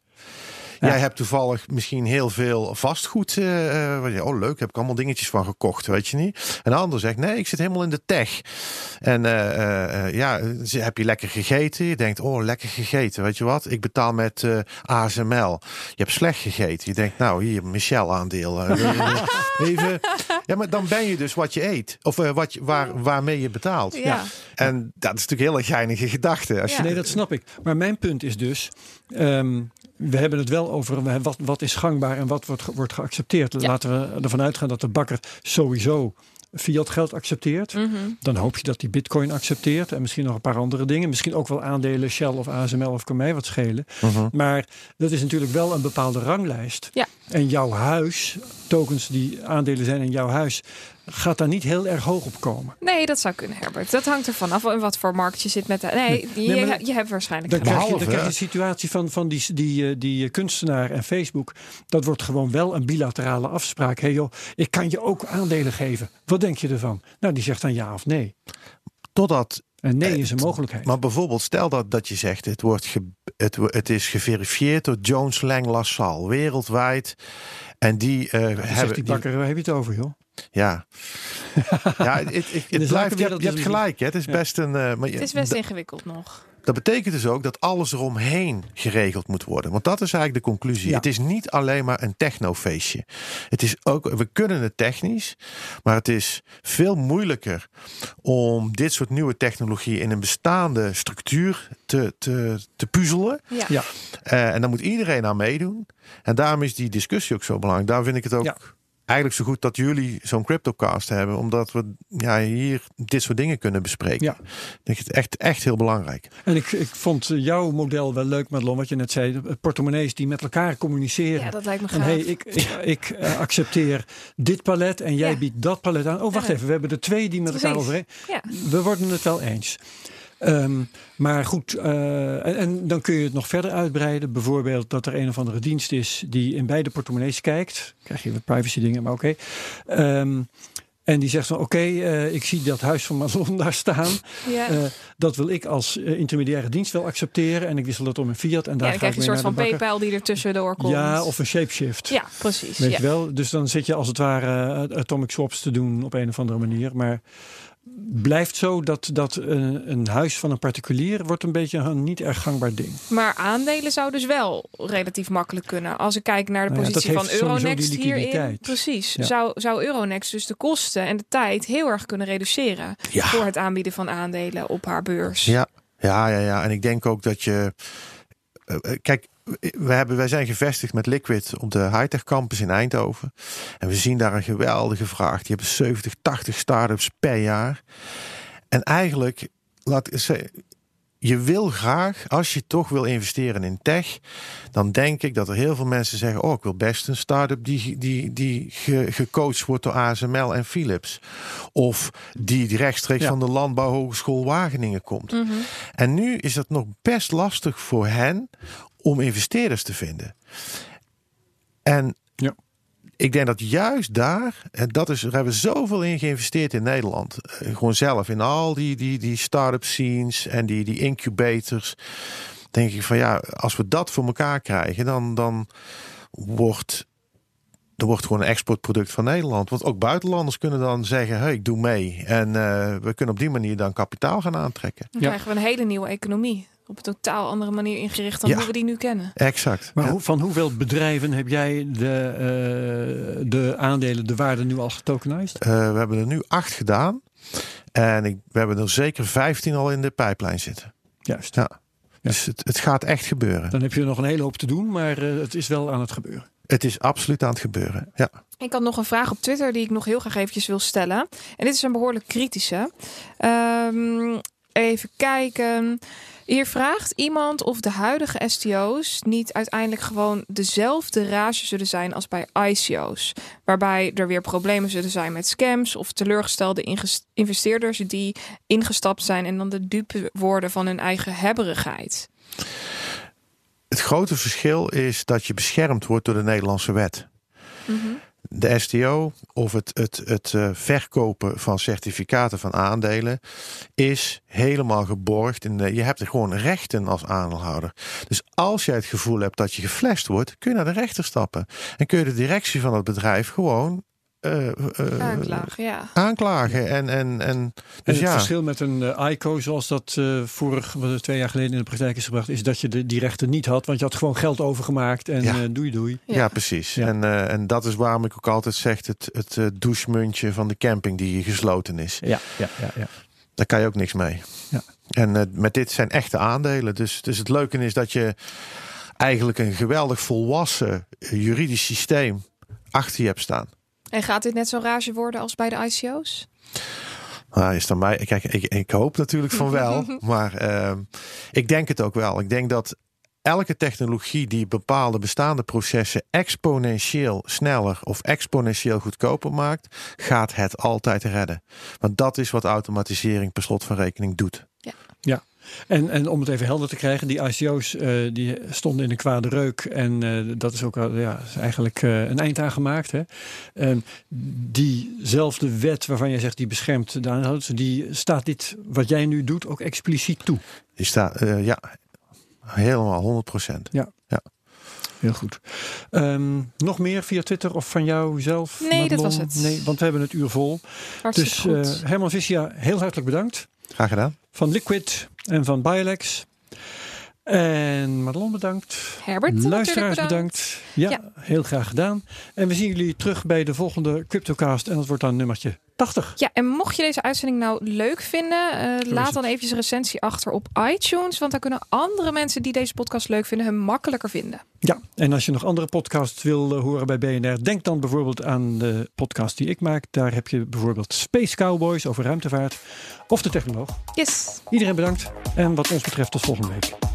Ja. Jij hebt toevallig misschien heel veel vastgoed. eh, eh, oh leuk, heb ik allemaal dingetjes van gekocht, weet je niet. En de ander zegt, nee, ik zit helemaal in de tech. En eh, eh, eh, ja, ze- heb je lekker gegeten? Je denkt, oh, lekker gegeten. Weet je wat? Ik betaal met ASML. Je hebt slecht gegeten. Je denkt, nou, hier, Michel-aandeel. <laughs> Even. Ja, maar dan ben je dus wat je eet. Of wat je, waar, waarmee je betaalt. Ja. En dat is natuurlijk een hele geinige gedachte. Als je. Nee, dat snap ik. Maar mijn punt is dus. ehm, we hebben het wel over wat, wat is gangbaar en wat wordt, wordt geaccepteerd. Ja. Laten we ervan uitgaan dat de bakker sowieso fiat geld accepteert. Mhm. Dan hoop je dat hij bitcoin accepteert. En misschien nog een paar andere dingen. Misschien ook wel aandelen Shell of ASML of kan mij wat schelen. Mhm. Maar dat is natuurlijk wel een bepaalde ranglijst. Ja. En jouw huis, tokens die aandelen zijn in jouw huis, gaat daar niet heel erg hoog op komen. Nee, dat zou kunnen, Herbert. Dat hangt ervan af en wat voor markt je zit met de. Nee, Nee, je, maar- je hebt waarschijnlijk. Dan krijg, je, dan krijg je de situatie van, van die, die, eh, die eh, kunstenaar en Facebook. Dat wordt gewoon wel een bilaterale afspraak. Hé joh, ik kan je ook aandelen geven. Wat denk je ervan? Nou, die zegt dan ja of nee. Totdat En nee is een mogelijkheid. Maar bijvoorbeeld, stel dat, dat je zegt: het, wordt ge- het, het is geverifieerd door Jones Lang LaSalle wereldwijd. En die eh, Dan hebben. zegt die die- bakker, waar heb je het over joh? Ja. <laughs> ja, het, het, blijft, je, hebt, je gelijk. Hè? Het is Ja. best een. eh, maar je- Het is best ingewikkeld nog. dat betekent dus ook dat alles eromheen geregeld moet worden. Want dat is eigenlijk de conclusie. Ja. Het is niet alleen maar een technofeestje. Het is ook, we kunnen het technisch, maar het is veel moeilijker om dit soort nieuwe technologie in een bestaande structuur te, te, te puzzelen. Ja. Ja. Eh, en daar moet iedereen aan meedoen. En daarom is die discussie ook zo belangrijk. Daar vind ik het ook Ja. Eigenlijk zo goed dat jullie zo'n CryptoCast hebben. Omdat we ja, hier dit soort dingen kunnen bespreken. Ja. Ik denk het echt, echt heel belangrijk. En ik, ik vond jouw model wel leuk, Madelon, wat je net zei. De portemonnees die met elkaar communiceren. ja, dat lijkt me En gaaf. hey, ik, ik, ik eh, accepteer dit palet en jij Ja. biedt dat palet aan. Oh, wacht Ja. even, we hebben er twee die met elkaar overeen. Ja. We worden het wel eens. Ehm, maar goed, eh, en, en dan kun je het nog verder uitbreiden. Bijvoorbeeld dat er een of andere dienst is die in beide portemonnees kijkt. Krijg je wat privacy dingen, maar oké. Ehm, en die zegt van oké, eh, ik zie dat huis van Madelon <laughs> daar staan. Ja. Eh, dat wil ik als intermediaire dienst wel accepteren. En ik wissel dat om een fiat. En daar ja, dan krijg je een soort van. PayPal die er tussendoor komt. Ja, of een shapeshift. Ja, precies. Weet ja. je wel? Dus dan zit je als het ware atomic swaps te doen op een of andere manier. Maar blijft zo dat, dat een, een huis van een particulier wordt een beetje een niet erg gangbaar ding. Maar aandelen zou dus wel relatief makkelijk kunnen. Als ik kijk naar de Nou ja, positie van Euronext die hierin. Precies. Ja. Zou, zou Euronext dus de kosten en de tijd heel erg kunnen reduceren. Ja. Voor het aanbieden van aandelen op haar beurs. Ja, ja, ja, ja. En ik denk ook dat je. eh, eh, kijk, we hebben, wij zijn gevestigd met Liquid op de Hightech Campus in Eindhoven. En we zien daar een geweldige vraag. Die hebben 70, 80 start-ups per jaar. En eigenlijk, laat ik zeggen, je wil graag, als je toch wil investeren in tech, dan denk ik dat er heel veel mensen zeggen: Oh, ik wil best een start-up die, die, die ge- gecoacht wordt door ASML en Philips. Of die rechtstreeks Ja. van de Landbouwhogeschool Wageningen komt. Mhm. En nu is het nog best lastig voor hen om investeerders te vinden. En Ja. ik denk dat juist daar, en dat is, er hebben we zoveel in geïnvesteerd in Nederland. Eh, Gewoon zelf in al die, die, die start-up scenes en die, die incubators. Denk ik van ja, als we dat voor elkaar krijgen, dan, dan wordt. Er wordt gewoon een exportproduct van Nederland. Want ook buitenlanders kunnen dan zeggen: hey, ik doe mee. En eh, we kunnen op die manier dan kapitaal gaan aantrekken. Dan Ja. krijgen we een hele nieuwe economie. Op een totaal andere manier ingericht dan Ja. hoe we die nu kennen. Exact. Maar Ja. hoe- van hoeveel bedrijven heb jij de, eh, de aandelen, de waarde nu al getokenized? Eh, we hebben er nu acht gedaan. En ik, we hebben er zeker 15 al in de pijplijn zitten. Juist. Ja. Dus het, het gaat echt gebeuren. Dan heb je nog een hele hoop te doen, maar eh, het is wel aan het gebeuren. Het is absoluut aan het gebeuren. Ja. Ik had nog een vraag op Twitter die ik nog heel graag eventjes wil stellen. En dit is een behoorlijk kritische. Ehm, even kijken. Hier vraagt iemand of de huidige STO's niet uiteindelijk gewoon dezelfde rage zullen zijn als bij ICO's. Waarbij er weer problemen zullen zijn met scams of teleurgestelde investeerders die ingestapt zijn en dan de dupe worden van hun eigen hebberigheid. Het grote verschil is dat je beschermd wordt door de Nederlandse wet. De STO of het, het, het eh, verkopen van certificaten van aandelen is helemaal geborgd. De, je hebt er gewoon rechten als aandeelhouder. Dus als jij het gevoel hebt dat je geflasht wordt, kun je naar de rechter stappen. En kun je de directie van het bedrijf gewoon eh, eh, Aanklagen, ja. aanklagen. En, en, en, En dus het ja. verschil met een eh, ICO, zoals dat eh, vorig, twee jaar geleden in de praktijk is gebracht, is dat je de, die rechten niet had, want je had gewoon geld overgemaakt en Ja. eh, doei doei. Ja, Ja. precies. Ja. En, eh, en dat is waarom ik ook altijd zeg: het, het douchemuntje van de camping die gesloten is. Ja, ja, ja. ja. Daar kan je ook niks mee. Ja. En met dit zijn echte aandelen. Dus, dus het leuke is dat je eigenlijk een geweldig volwassen juridisch systeem achter je hebt staan. En gaat dit net zo rage worden als bij de ICO's? Nou, is dan mij. Kijk, ik, ik hoop natuurlijk van wel. <laughs> maar uh, ik denk het ook wel. Ik denk dat elke technologie die bepaalde bestaande processen exponentieel sneller of exponentieel goedkoper maakt, gaat het altijd redden. Want dat is wat automatisering per slot van rekening doet. En, en om het even helder te krijgen, die ICO's uh, die stonden in een kwade reuk. En uh, dat is ook ja, is eigenlijk uh, een eind aan gemaakt. Hè? En diezelfde wet waarvan jij zegt die beschermt de aanhouders, die staat dit wat jij nu doet ook expliciet toe. Die staat, ja, helemaal 100 procent. Ja. ja. Heel goed. Um, nog meer via Twitter of van jou zelf? Nee, Madelon? dat was het. Nee, want we hebben het uur vol. Hartstikke dus goed. Herman Vissia, heel hartelijk bedankt. Graag gedaan. Van Liquid en van Biolex. En Madelon bedankt. Herbert, Luisteraars bedankt. bedankt. Ja, ja, heel graag gedaan. En we zien jullie terug bij de volgende CryptoCast. En dat wordt dan nummertje 80. Ja, en mocht je deze uitzending nou leuk vinden, uh, laat dan eventjes een recensie achter op iTunes. Want dan kunnen andere mensen die deze podcast leuk vinden hem makkelijker vinden. Ja, en als je nog andere podcasts wil uh, horen bij BNR, denk dan bijvoorbeeld aan de podcast die ik maak. Daar heb je bijvoorbeeld Space Cowboys over ruimtevaart of de technoloog. Yes. Iedereen bedankt. En wat ons betreft tot volgende week.